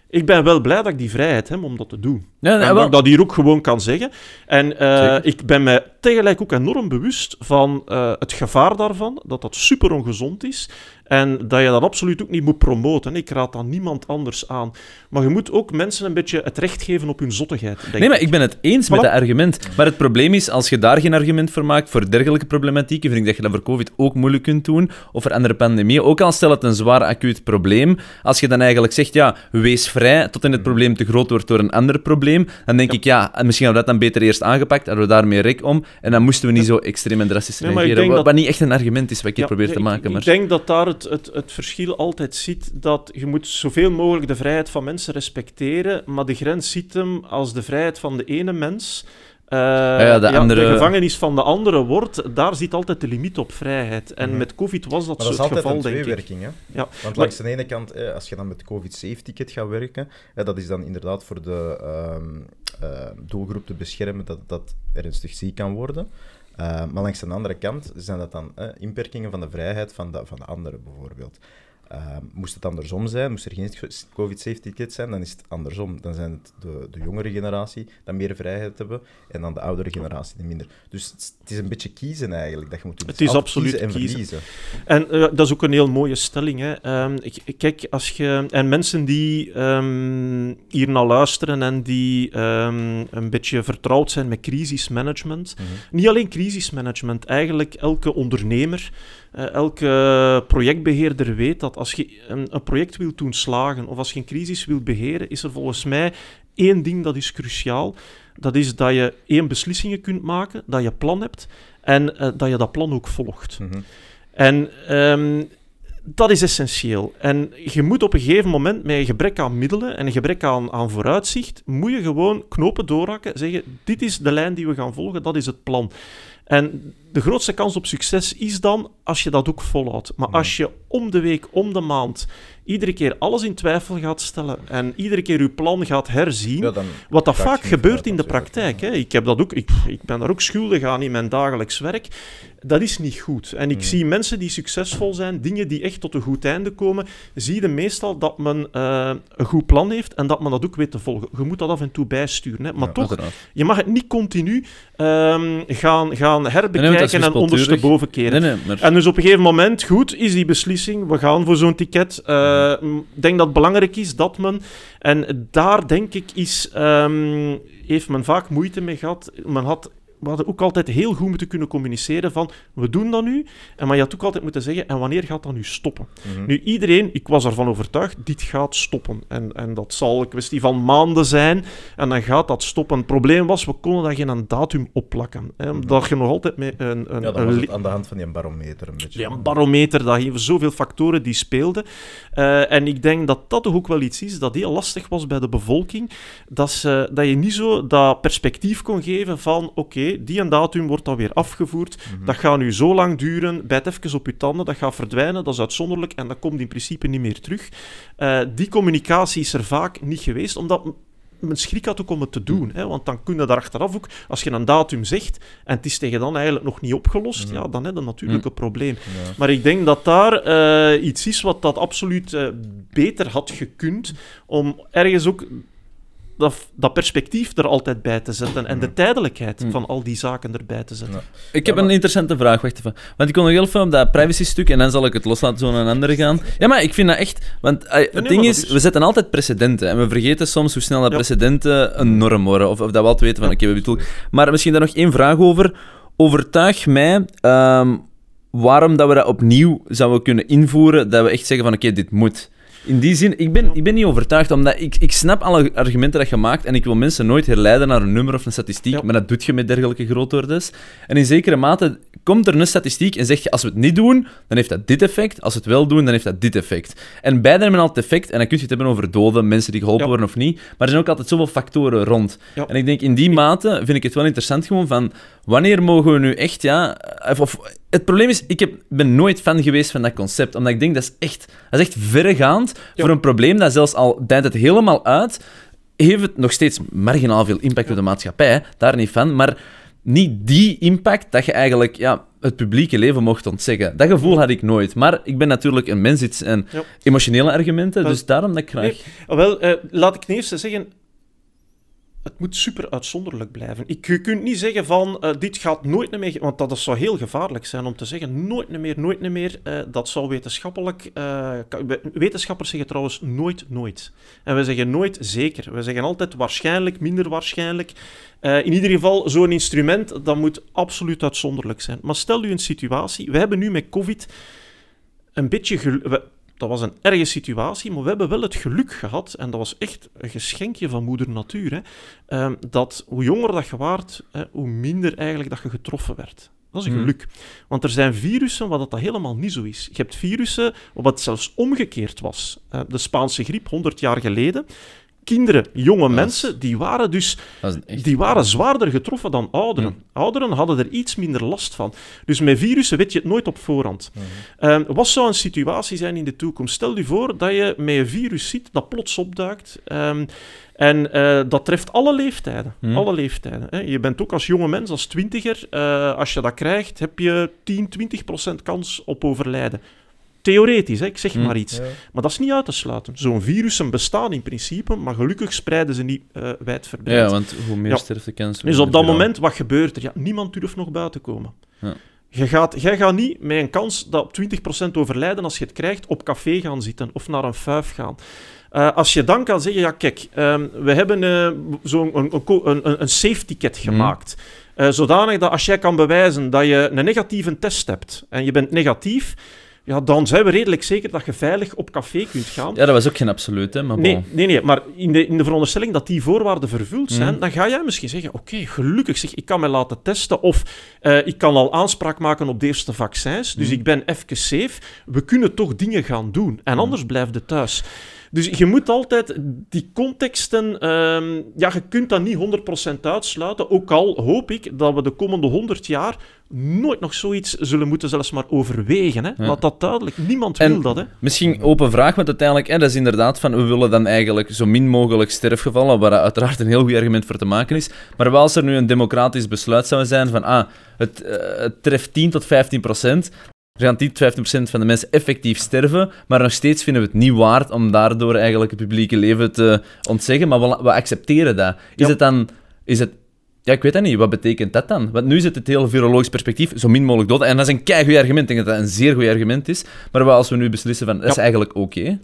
Ik ben wel blij dat ik die vrijheid heb om dat te doen. Ja, nee, en dat ik dat hier ook gewoon kan zeggen. En eh, ik ben mij tegelijk ook enorm bewust van eh, het gevaar daarvan, dat dat super ongezond is. En dat je dat absoluut ook niet moet promoten. Ik raad dat niemand anders aan. Maar je moet ook mensen een beetje het recht geven op hun zottigheid. Denk Nee, maar ik ben het eens met dat argument. Maar het probleem is, als je daar geen argument voor maakt voor dergelijke problematieken, vind ik dat je dat voor COVID ook moeilijk kunt doen. Of voor andere pandemieën. Ook al stel het een zwaar acuut probleem. Als je dan eigenlijk zegt, ja, wees vrij tot in het probleem te groot wordt door een ander probleem, dan denk ik, ja, misschien hadden we dat dan beter eerst aangepakt, hadden we daar meer rek om. En dan moesten we niet zo extreem en drastisch Nee, reageren. Wat, dat- wat niet echt een argument is wat ik hier probeer te maken. Ik, Maar... ik denk dat daar het, het, het verschil altijd zit dat je moet zoveel mogelijk de vrijheid van mensen respecteren, maar de grens zit hem als de vrijheid van de ene mens eh, ja, de andere- gevangenis van de andere wordt, daar zit altijd de limiet op vrijheid. En Mhm. met COVID was dat Maar zo dat is het altijd geval, een denk ik. tweewerking. Hè? Ja, Want maar- langs de ene kant, eh, als je dan met de COVID-safe-ticket gaat werken, hè, dat is dan inderdaad voor de ehm, eh, doelgroep te beschermen dat dat ernstig ziek kan worden. Eh, maar langs de andere kant zijn dat dan eh, inperkingen van de vrijheid van de, van de anderen, bijvoorbeeld. Eh, moest het andersom zijn, moest er geen COVID-safe-ticket zijn, dan is het andersom. Dan zijn het de, de jongere generatie dat meer vrijheid hebben en dan de oudere generatie die minder. Dus het, het is een beetje kiezen eigenlijk dat je moet doen. Het is altijd absoluut en kiezen. verliezen. En eh, dat is ook een heel mooie stelling. Hè. Ehm, kijk, als je, en mensen die ehm, hier naar luisteren en die ehm, een beetje vertrouwd zijn met crisismanagement. Mhm. Niet alleen crisismanagement, eigenlijk elke ondernemer, eh, elke projectbeheerder weet dat als je een, een project wilt doen slagen of als je een crisis wilt beheren, is er volgens mij één ding dat is cruciaal. Dat is dat je één beslissingen kunt maken, dat je plan hebt en eh, dat je dat plan ook volgt. Mhm. En ehm, dat is essentieel. En je moet op een gegeven moment met een gebrek aan middelen en een gebrek aan, aan vooruitzicht, moet je gewoon knopen doorhakken, zeggen, dit is de lijn die we gaan volgen, dat is het plan. En de grootste kans op succes is dan als je dat ook volhoudt. Maar als je om de week, om de maand, iedere keer alles in twijfel gaat stellen en iedere keer je plan gaat herzien, Ja, wat dat vaak gebeurt in de praktijk. Hè. Ik, heb dat ook, ik, ik ben daar ook schuldig aan in mijn dagelijks werk. Dat is niet goed. En ik Mm. zie mensen die succesvol zijn, dingen die echt tot een goed einde komen, zie je meestal dat men eh, een goed plan heeft en dat men dat ook weet te volgen. Je moet dat af en toe bijsturen. Hè. Maar Ja, toch, je mag het niet continu ehm, gaan, gaan herbekijken is en wispelturig. ondersteboven keren. Nee, nee, maar... En dus op een gegeven moment, goed, is die beslissing, we gaan voor zo'n ticket. Eh, Ik denk dat het belangrijk is dat men, en daar denk ik, is, ehm, heeft men vaak moeite mee gehad. Men had, we hadden ook altijd heel goed moeten kunnen communiceren van, we doen dat nu, en maar je had ook altijd moeten zeggen, en wanneer gaat dat nu stoppen? Mhm. Nu, iedereen, ik was ervan overtuigd, dit gaat stoppen. En, en dat zal een kwestie van maanden zijn, en dan gaat dat stoppen. Het probleem was, we konden daar geen datum op plakken. Hè, omdat je nog altijd met een, een. Ja, een was het aan de hand van die barometer een beetje. ja, een barometer, dat geven zoveel factoren die speelden. Eh, en ik denk dat dat toch ook wel iets is dat heel lastig was bij de bevolking. Dat, ze, dat je niet zo dat perspectief kon geven van oké, die en datum wordt dan weer afgevoerd. Mhm. Dat gaat nu zo lang duren, bijt even op je tanden, dat gaat verdwijnen, dat is uitzonderlijk en dat komt in principe niet meer terug. Eh, die communicatie is er vaak niet geweest, omdat men schrik had ook om het te doen. Hè? Want dan kun je daar achteraf ook, als je een datum zegt en het is tegen dan eigenlijk nog niet opgelost, Mhm. ja, dan heb je natuurlijk een probleem. Ja. Maar ik denk dat daar eh, iets is wat dat absoluut eh, beter had gekund om ergens ook dat, dat perspectief er altijd bij te zetten en de Mhm. tijdelijkheid Mhm. van al die zaken erbij te zetten. Ja. Ik heb een interessante vraag, wacht even. Want ik kon nog heel veel op dat privacy-stuk en dan zal ik het loslaten zo naar een andere gaan. Ja, maar ik vind dat echt... Want eh, het nee, ding is, we zetten altijd precedenten. En we vergeten soms hoe snel dat Ja. precedenten een norm worden. Of, of dat we altijd weten van, oké, we bedoelen... Maar misschien daar nog één vraag over. Overtuig mij ehm, waarom dat we dat opnieuw zouden kunnen invoeren, dat we echt zeggen van, oké, dit moet. In die zin, ik ben, ik ben niet overtuigd, omdat ik, ik snap alle argumenten dat je maakt en ik wil mensen nooit herleiden naar een nummer of een statistiek, Ja. maar dat doet je met dergelijke grootwoordes. En in zekere mate komt er een statistiek en zeg je, als we het niet doen, dan heeft dat dit effect, als we het wel doen, dan heeft dat dit effect. En beide hebben altijd effect, en dan kun je het hebben over doden, mensen die geholpen Ja. worden of niet, maar er zijn ook altijd zoveel factoren rond. Ja. En ik denk, in die mate vind ik het wel interessant gewoon van, wanneer mogen we nu echt, ja... Of, of- het probleem is, ik heb, ben nooit fan geweest van dat concept, omdat ik denk, dat is echt, dat is echt verregaand Ja. voor een probleem dat zelfs al dijt het helemaal uit, heeft het nog steeds marginaal veel impact op de maatschappij, daar niet van, maar niet die impact dat je eigenlijk ja, het publieke leven mocht ontzeggen. Dat gevoel had ik nooit. Maar ik ben natuurlijk een mens iets en Ja. emotionele argumenten, dus daarom dat ik graag... Nee, Wel, eh, laat ik ten eerste zeggen, het moet super uitzonderlijk blijven. Ik, je kunt niet zeggen van, eh, dit gaat nooit meer, want dat zou heel gevaarlijk zijn om te zeggen, nooit meer, nooit meer. eh, dat zou wetenschappelijk, eh, wetenschappers zeggen trouwens nooit, nooit. En we zeggen nooit zeker. We zeggen altijd waarschijnlijk, minder waarschijnlijk. In ieder geval, zo'n instrument, dat moet absoluut uitzonderlijk zijn. Maar stel u een situatie, we hebben nu met COVID een beetje dat was een erge situatie, maar we hebben wel het geluk gehad, en dat was echt een geschenkje van moeder natuur, hè, ehm, dat hoe jonger dat je waart, hè, hoe minder eigenlijk dat je getroffen werd. Dat is een Hmm. geluk. Want er zijn virussen waar dat, dat helemaal niet zo is. Je hebt virussen waar het zelfs omgekeerd was. Eh, de Spaanse griep, 100 jaar geleden. Kinderen, jonge Dat is- mensen, die waren dus echt... die waren zwaarder getroffen dan ouderen. Ouderen hadden er iets minder last van. Dus met virussen weet je het nooit op voorhand. Mhm. Ehm, wat zou een situatie zijn in de toekomst? Stel je voor dat je met een virus ziet dat plots opduikt. ehm, en eh, dat treft alle leeftijden. Hmm. Alle leeftijden. Hè. Je bent ook als jonge mens, als twintiger, eh, als je dat krijgt, heb je 10, 20 procent kans op overlijden. Theoretisch, hè, ik zeg Hmm. maar iets. Ja. Maar dat is niet uit te sluiten. Zo'n virussen bestaan in principe, maar gelukkig spreiden ze niet eh wijdverbreid. Ja, want hoe meer Ja. sterftekans... Dus op dat moment, wat gebeurt er? Ja, niemand durft nog buiten komen. Ja. Je gaat, jij gaat niet met een kans dat op 20% overlijden als je het krijgt, op café gaan zitten of naar een fuif gaan. Eh, als je dan kan zeggen, ja kijk, ehm, we hebben eh, zo'n een, een, een, een- een safe ticket Mhm. gemaakt. Eh, zodanig dat als jij kan bewijzen dat je een negatieve test hebt en je bent negatief, ja, dan zijn we redelijk zeker dat je veilig op café kunt gaan. Ja, dat was ook geen absoluut, hè, maar Nee, bon. nee, nee, maar in de, in de veronderstelling dat die voorwaarden vervuld zijn, Mhm. dan ga jij misschien zeggen, oké, gelukkig zeg, ik kan mij laten testen of eh, ik kan al aanspraak maken op de eerste vaccins, dus Mhm. ik ben even safe. We kunnen toch dingen gaan doen en Mhm. anders blijf je thuis. Dus je moet altijd die contexten, ehm, ja, je kunt dat niet 100% uitsluiten. Ook al hoop ik dat we de komende 100 jaar nooit nog zoiets zullen moeten zelfs maar overwegen. Hè. Ja. Laat dat duidelijk. Niemand En- wil dat. Hè. Misschien open vraag, want uiteindelijk, hè, dat is inderdaad van, we willen dan eigenlijk zo min mogelijk sterfgevallen, waar uiteraard een heel goed argument voor te maken is. Maar wel als er nu een democratisch besluit zou zijn van, ah, het, eh, het treft 10 tot 15 procent, er gaan 10 tot 15 procent van de mensen effectief sterven, maar nog steeds vinden we het niet waard om daardoor eigenlijk het publieke leven te ontzeggen, maar we, we accepteren dat. Is Ja. het dan... Is het, ja, ik weet dat niet. Wat betekent dat dan? Want nu is het het hele virologisch perspectief, zo min mogelijk doden. En dat is een keigoed argument. Ik denk dat dat een zeer goed argument is. Maar als we nu beslissen van, dat is eigenlijk oké.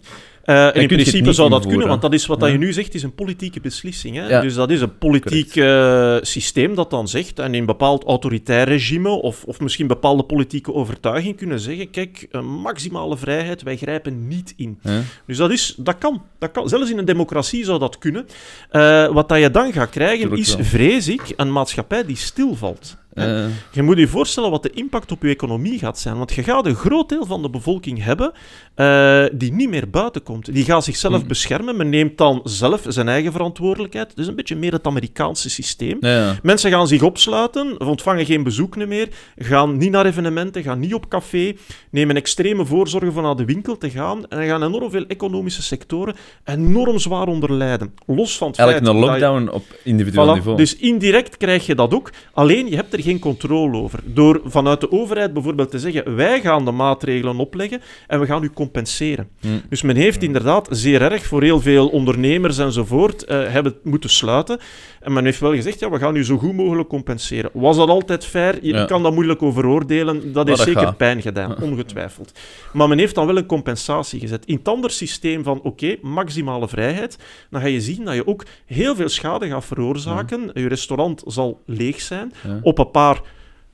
Kun in principe zou dat kunnen, want dat is wat dat Ja. je nu zegt, is een politieke beslissing. Hè? Ja. Dus dat is een politiek eh, systeem dat dan zegt, en in een bepaald autoritair regime of, of misschien bepaalde politieke overtuiging kunnen zeggen, kijk, maximale vrijheid, wij grijpen niet in. Ja. Dus dat, is, dat, kan, dat kan. Zelfs in een democratie zou dat kunnen. Eh, wat dat je dan gaat krijgen, Tuurlijk is, wel. vrees ik, een maatschappij die stilvalt. Eh, Je moet je voorstellen wat de impact op je economie gaat zijn. Want je gaat een groot deel van de bevolking hebben eh, die niet meer buiten komt. Die gaat zichzelf Mm. beschermen. Men neemt dan zelf zijn eigen verantwoordelijkheid. Dus een beetje meer het Amerikaanse systeem. ja. Mensen gaan zich opsluiten, ontvangen geen bezoeken meer, gaan niet naar evenementen, gaan niet op café, nemen extreme voorzorgen van naar de winkel te gaan en dan gaan enorm veel economische sectoren enorm zwaar onder lijden. Los van het Eigenlijk een feit dat je- lockdown op individueel Voilà, niveau. Dus indirect krijg je dat ook. Alleen je hebt er geen controle over. Door vanuit de overheid bijvoorbeeld te zeggen: wij gaan de maatregelen opleggen en we gaan u compenseren. Hm. Dus men heeft inderdaad zeer erg voor heel veel ondernemers enzovoort eh, hebben moeten sluiten. En men heeft wel gezegd: ja, we gaan u zo goed mogelijk compenseren. Was dat altijd fair? Je Ja. kan dat moeilijk over oordelen. Dat heeft dat zeker gaat. pijn gedaan, ongetwijfeld. Maar men heeft dan wel een compensatie gezet. In het andere systeem van oké, maximale vrijheid, dan ga je zien dat je ook heel veel schade gaat veroorzaken. Je restaurant zal leeg zijn. Op een paar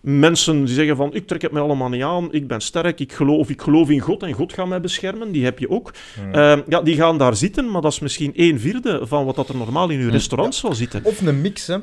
mensen die zeggen van ik trek het mij allemaal niet aan, ik ben sterk, ik geloof, of ik geloof in God en God gaat mij beschermen, die heb je ook. Ja. Eh, ja, die gaan daar zitten, maar dat is misschien een vierde van wat dat er normaal in uw restaurant zal zitten. Of een mix, hè.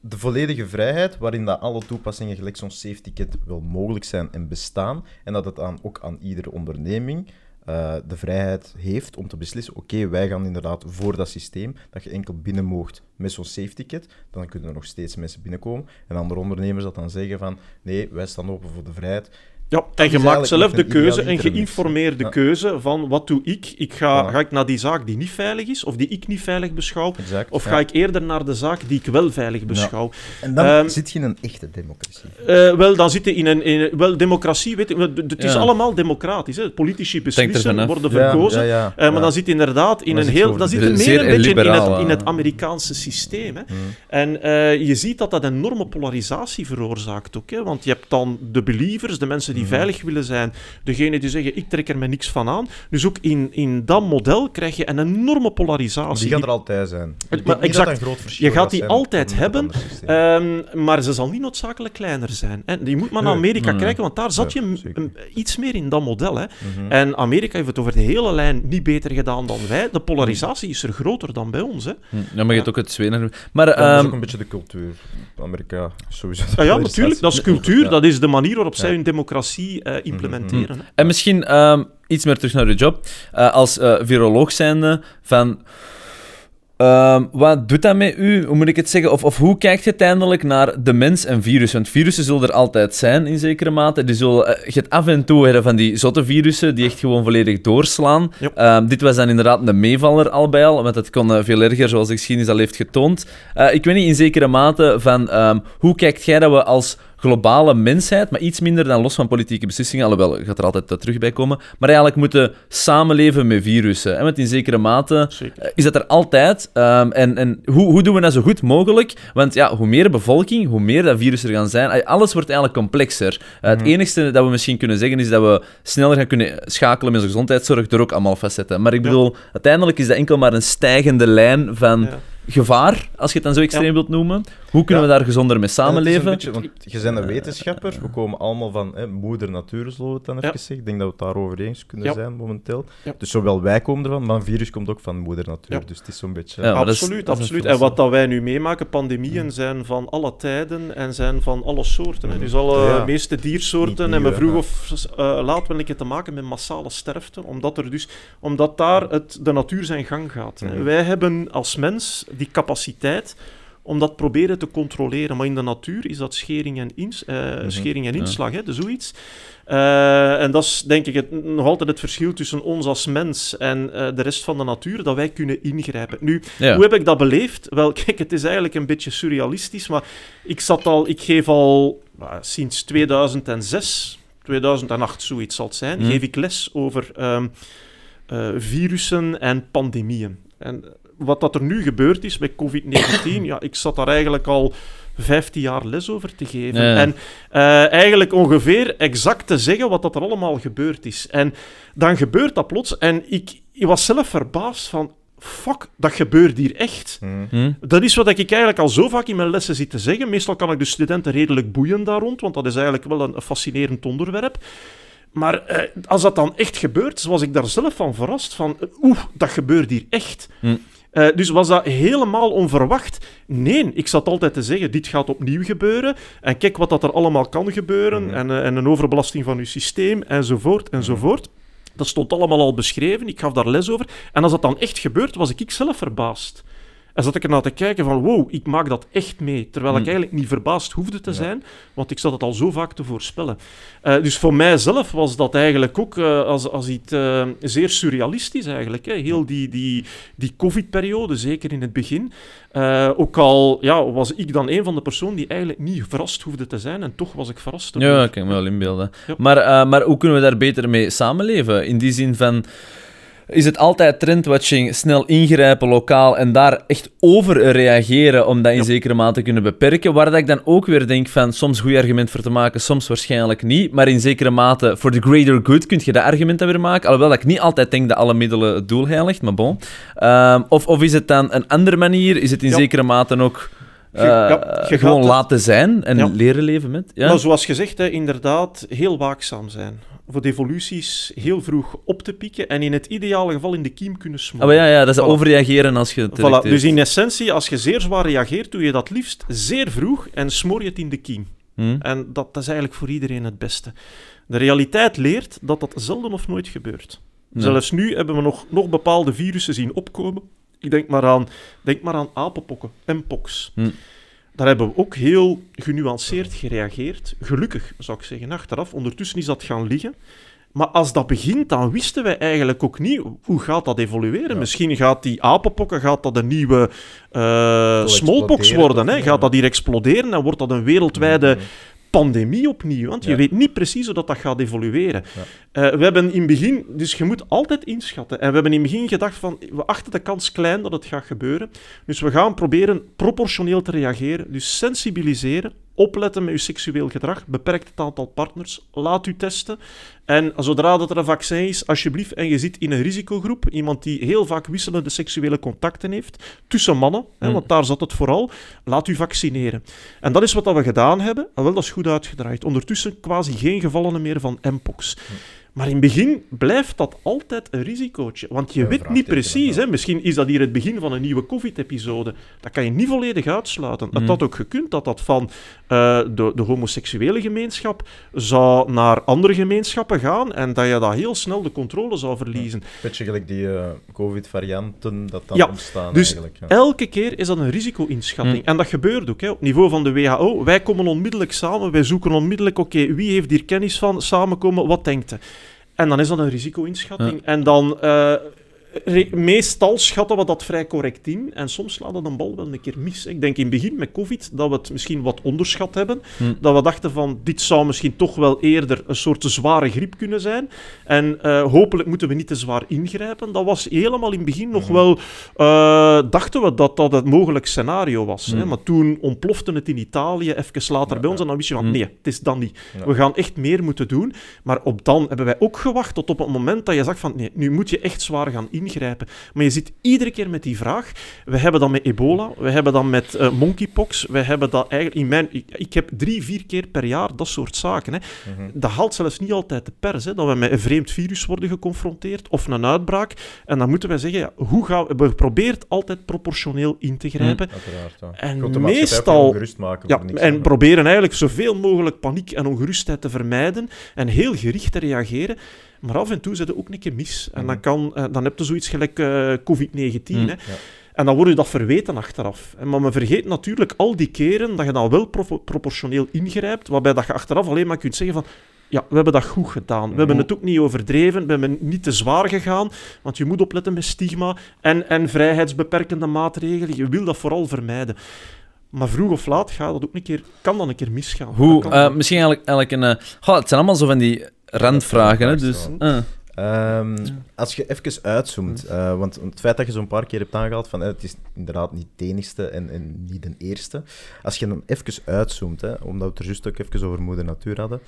De volledige vrijheid, waarin dat alle toepassingen gelijk zo'n safety-kit wel mogelijk zijn en bestaan. En dat het aan, ook aan iedere onderneming eh, de vrijheid heeft om te beslissen, oké, wij gaan inderdaad voor dat systeem, dat je enkel binnen moogt met zo'n safety-kit, dan kunnen er nog steeds mensen binnenkomen. En andere ondernemers dat dan zeggen van, nee, wij staan open voor de vrijheid. Ja, en je maakt zelf de een keuze en idealiter mix, geïnformeerde Ja. keuze van wat doe ik? ik ga, Ja. ga ik naar die zaak die niet veilig is, of die ik niet veilig beschouw, Exact. of ja. ga ik eerder naar de zaak die ik wel veilig beschouw? En dan Ehm, zit je in een echte democratie. Eh, wel, dan zit je in een, in een- wel, democratie, weet je, het is Ja. allemaal democratisch. Hè. Politici beslissen, worden Ja, verkozen. ja, ja, Eh, maar ja. dan zit je inderdaad in Dan een je heel... Dan zit het Zeer meer een beetje in het, in het Amerikaanse systeem. Hè. Mm. En eh, je ziet dat dat een enorme polarisatie veroorzaakt ook. Hè. Want je hebt dan de believers, de mensen die Mhm. veilig willen zijn. Degene die zeggen, ik trek er me niks van aan. Dus ook in, in dat model krijg je een enorme polarisatie. Die gaat er altijd zijn. Ik denk maar niet dat exact. dat een groot verschil Je gaat die zijn altijd hebben. Ehm, maar ze zal niet noodzakelijk kleiner zijn. Hè. Je moet maar naar. Amerika Nee. kijken, want daar zat Ja, je iets meer in dat model. Hè. Mhm. En Amerika heeft het over de hele lijn niet beter gedaan dan wij. De polarisatie is er groter dan bij ons. Hè. Hm, Ja, maar je hebt ook het Zweden. Maar Ja, dat is ehm, ook een beetje de cultuur. Amerika is sowieso. Ah, ja, (laughs) polarisatie. natuurlijk. Dat is cultuur. Ja. Dat is de manier waarop zij Ja. hun democratie eh, implementeren. hè. En misschien ehm, iets meer terug naar je job. Eh, als eh, viroloog zijnde, van... ehm, wat doet dat met u? Hoe moet ik het zeggen? Of, of hoe kijkt je uiteindelijk naar de mens en virus? Want virussen zullen er altijd zijn, in zekere mate. Die zullen, je hebt af en toe hè, van die zotte virussen die echt gewoon volledig doorslaan. Ja. Ehm, dit was dan inderdaad een meevaller al bij al, want het kon veel erger, zoals de geschiedenis al heeft getoond. Eh, ik weet niet in zekere mate van ehm, hoe kijkt jij dat we als globale mensheid, maar iets minder dan los van politieke beslissingen, alhoewel, gaat er altijd eh, terug bij komen, maar eigenlijk moeten samenleven met virussen. Hè? Want in zekere mate Zeker. eh, is dat er altijd. ehm, en en hoe, hoe doen we dat zo goed mogelijk? Want ja, hoe meer bevolking, hoe meer dat virussen er gaan zijn. Alles wordt eigenlijk complexer. Eh, Het enige dat we misschien kunnen zeggen is dat we sneller gaan kunnen schakelen met onze gezondheidszorg door ook allemaal vastzetten. Maar ik bedoel, uiteindelijk is dat enkel maar een stijgende lijn van Ja. gevaar, als je het dan zo extreem Ja. wilt noemen. Hoe kunnen Ja. we daar gezonder mee een samenleven? beetje- want je bent een wetenschapper, we komen allemaal van hè, moeder natuur, zullen we het dan even Ja. zeggen. Ik denk dat we het daarover eens kunnen Ja. zijn momenteel. Ja. Dus zowel wij komen ervan, maar een virus komt ook van moeder natuur. Ja. Dus het is zo'n beetje... Ja, maar dat is- absoluut, absoluut. En wat dat wij nu meemaken, pandemieën zijn van alle tijden en zijn van alle soorten. hè. Dus alle Ja. meeste diersoorten hebben vroeg of eh, laat wel een keer te maken met massale sterfte, omdat, er dus, omdat daar het, de natuur zijn gang gaat. hè. Mhm. Wij hebben als mens die capaciteit om dat proberen te controleren. Maar in de natuur is dat schering en, ins, eh, Mhm. schering en Ja. inslag, hè, dus zoiets. Eh, en dat is denk ik het, nog altijd het verschil tussen ons als mens en eh, de rest van de natuur, dat wij kunnen ingrijpen. Nu, Ja. hoe heb ik dat beleefd? Wel, (laughs) kijk, het is eigenlijk een beetje surrealistisch, maar ik zat al, ik geef al nou, sinds 2006, 2008 zoiets zal het zijn, Mhm. geef ik les over ehm, eh, virussen en pandemieën. En wat dat er nu gebeurd is met COVID-19, (coughs) ja, ik zat daar eigenlijk al 15 jaar les over te geven. En eh, eigenlijk ongeveer exact te zeggen wat dat er allemaal gebeurd is. En dan gebeurt dat plots en ik, ik was zelf verbaasd van, fuck, dat gebeurt hier echt. Hm? Dat is wat ik eigenlijk al zo vaak in mijn lessen zit te zeggen. Meestal kan ik de studenten redelijk boeien daar rond, want dat is eigenlijk wel een, fascinerend onderwerp. Maar eh, als dat dan echt gebeurt, was ik daar zelf van verrast. Van, eh, oeh, dat gebeurt hier echt. Hm. Eh, dus was dat helemaal onverwacht? Nee, ik zat altijd te zeggen, dit gaat opnieuw gebeuren. En kijk wat dat er allemaal kan gebeuren. Mhm. En, eh, en een overbelasting van uw systeem, enzovoort, enzovoort. Dat stond allemaal al beschreven, ik gaf daar les over. En als dat dan echt gebeurt, was ik, ik zelf verbaasd. En zat ik ernaar te kijken van, wow, ik maak dat echt mee. Terwijl ik Hmm. eigenlijk niet verbaasd hoefde te zijn, want ik zat het al zo vaak te voorspellen. Eh, dus voor mijzelf was dat eigenlijk ook eh, als, als iets eh, zeer surrealistisch eigenlijk. Hè. Heel die, die, die covid-periode, zeker in het begin. Ook al ja, was ik dan een van de personen die eigenlijk niet verrast hoefde te zijn, en toch was ik verrast. Ja, ik kan me wel inbeelden. Ja. Maar, maar hoe kunnen we daar beter mee samenleven? In die zin van... Is het altijd trendwatching, snel ingrijpen lokaal en daar echt over reageren om dat in Ja. zekere mate te kunnen beperken? Waar dat ik dan ook weer denk van soms goed argument voor te maken, soms waarschijnlijk niet. Maar in zekere mate, voor the greater good, kun je dat argument dan weer maken. Alhoewel dat ik niet altijd denk dat alle middelen het doel heiligt, maar bon. Ehm, of, of is het dan een andere manier? Is het in Ja. zekere mate ook Eh, ja, gewoon laten zijn en Ja. leren leven met? Ja? Maar zoals gezegd, hè, inderdaad, heel waakzaam zijn. Voor de evoluties heel vroeg op te pikken en in het ideale geval in de kiem kunnen Ah, smoren. maar ja, ja, dat is Voilà. overreageren als je Voilà, dus in essentie, als je zeer zwaar reageert, doe je dat liefst zeer vroeg en smoor je het in de kiem. Hm? En dat, dat is eigenlijk voor iedereen het beste. De realiteit leert dat dat zelden of nooit gebeurt. Nee. Zelfs nu hebben we nog, nog bepaalde virussen zien opkomen. Ik denk maar aan, denk maar aan apenpokken, mpox. Hm. Daar hebben we ook heel genuanceerd gereageerd. Gelukkig, zou ik zeggen, achteraf. Ondertussen is dat gaan liggen. Maar als dat begint, dan wisten wij eigenlijk ook niet hoe gaat dat evolueren. Ja. Misschien gaat die apenpokken gaat dat een nieuwe eh smallpox worden. Hè? Gaat dat hier exploderen en wordt dat een wereldwijde Mhm. Pandemie opnieuw. Want je Ja. weet niet precies hoe dat, dat gaat evolueren. Ja. Eh, we hebben in het begin, dus je moet altijd inschatten. En we hebben in het begin gedacht van, we achten de kans klein dat het gaat gebeuren. Dus we gaan proberen proportioneel te reageren. Dus sensibiliseren, opletten met je seksueel gedrag, beperkt het aantal partners, laat u testen. En zodra dat er een vaccin is, alsjeblieft, en je zit in een risicogroep, iemand die heel vaak wisselende seksuele contacten heeft, tussen mannen, hè, Mm. want daar zat het vooral, laat u vaccineren. En dat is wat dat we gedaan hebben. En wel, dat is goed uitgedraaid. Ondertussen quasi geen gevallen meer van mpox. Maar in het begin blijft dat altijd een risicootje. Want je Ja, weet niet precies. ja. Hè? Misschien is dat hier het begin van een nieuwe COVID-episode. Dat kan je niet volledig uitsluiten. Het Mhm. had ook gekund dat dat van eh, de, de homoseksuele gemeenschap zou naar andere gemeenschappen gaan en dat je dat heel snel de controle zou verliezen. Beetje gelijk die eh, COVID-varianten dat dan Ja, ontstaan dus eigenlijk. Ja. Elke keer is dat een risico-inschatting. Hmm. En dat gebeurt ook hè, op niveau van de WHO. Wij komen onmiddellijk samen, wij zoeken onmiddellijk, oké, wie heeft hier kennis van, samenkomen, wat denkt hij? En dan is dat een risico-inschatting. En dan, eh, meestal schatten we dat vrij correct in. En soms slaat dat een bal wel een keer mis. Ik denk in het begin met COVID dat we het misschien wat onderschat hebben. Hm. Dat we dachten van, dit zou misschien toch wel eerder een soort zware griep kunnen zijn. En eh, hopelijk moeten we niet te zwaar ingrijpen. Dat was helemaal in het begin nog Mhm. wel... eh, dachten we dat dat het mogelijk scenario was. Hè? Mhm. Maar toen ontplofte het in Italië, even later Ja, bij ons. ja. En dan wist je van, nee, het is dan niet. Ja. We gaan echt meer moeten doen. Maar op dan hebben wij ook gewacht tot op het moment dat je zag van, nee, nu moet je echt zwaar gaan ingrijpen. Ingrijpen. Maar je zit iedere keer met die vraag. We hebben dat met ebola, we hebben dat met eh, monkeypox, we hebben dat eigenlijk in mijn... Ik, ik heb drie, vier keer per jaar dat soort zaken. Hè. Mhm. Dat haalt zelfs niet altijd de pers, hè, dat we met een vreemd virus worden geconfronteerd of een uitbraak. En dan moeten wij zeggen, ja, hoe gaan we... We proberen altijd proportioneel in te grijpen. Uiteraard, ja. En de meestal- maken Ja, niks, en proberen eigenlijk zoveel mogelijk paniek en ongerustheid te vermijden en heel gericht te reageren. Maar af en toe zit het ook een keer mis. En dan, Mhm. kan, eh, dan heb je zoiets gelijk eh, COVID-19. Mhm. En dan word je dat verweten achteraf. En Maar men vergeet natuurlijk al die keren dat je dan wel pro- proportioneel ingrijpt, waarbij dat je achteraf alleen maar kunt zeggen van ja, we hebben dat goed gedaan. We hebben Mhm. het ook niet overdreven, we hebben niet te zwaar gegaan, want je moet opletten met stigma en, en vrijheidsbeperkende maatregelen. Je wil dat vooral vermijden. Maar vroeg of laat gaat dat ook een keer, kan dat een keer misgaan. Hoe, eh, misschien eigenlijk, eigenlijk een... goh, het zijn allemaal zo van die randvragen, hè, dus... Eh. Ehm, als je even uitzoomt, eh, want het feit dat je zo'n paar keer hebt aangehaald van eh, het is inderdaad niet de enigste en, en niet de eerste. Als je dan even uitzoomt, hè, omdat we het er juist ook even over moeder natuur hadden,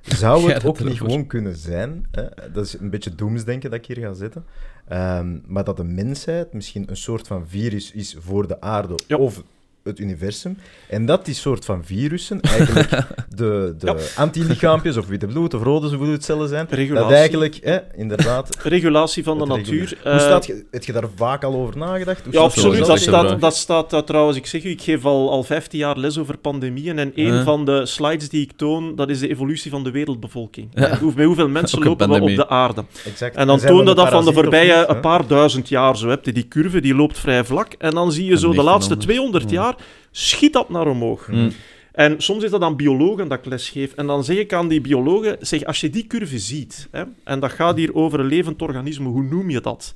zou (laughs) Ja, het dat ook niet gewoon kunnen zijn, hè, dat is een beetje doemsdenken dat ik hier ga zetten, ehm, maar dat de mensheid misschien een soort van virus is voor de aarde Ja. of het universum, en dat die soort van virussen eigenlijk (laughs) de, de anti-lichaampjes of witte bloed of rode bloedcellen zijn, dat Regulatie. eigenlijk, hè, inderdaad, (laughs) Regulatie van de natuur. reguleren. eh, Hoe staat je, heb je daar vaak al over nagedacht? Hoe Ja, staat absoluut. Dat dat? staat, dat staat eh, trouwens, ik zeg u, ik geef al, al 15 jaar les over pandemieën. En een Ja. van de slides die ik toon, dat is de evolutie van de wereldbevolking. Ja. Hoe, bij hoeveel (laughs) mensen lopen we op de aarde? Exact. En dan toonde dat van de voorbije niet, een paar duizend jaar. Zo heb je die curve, die loopt vrij vlak. En dan zie je zo de laatste anders. 200 Ja. Jaar, schiet dat naar omhoog. Mm. En soms is dat aan biologen dat ik les geef. En dan zeg ik aan die biologen, zeg, als je die curve ziet, hè, en dat gaat hier over een levend organisme, hoe noem je dat?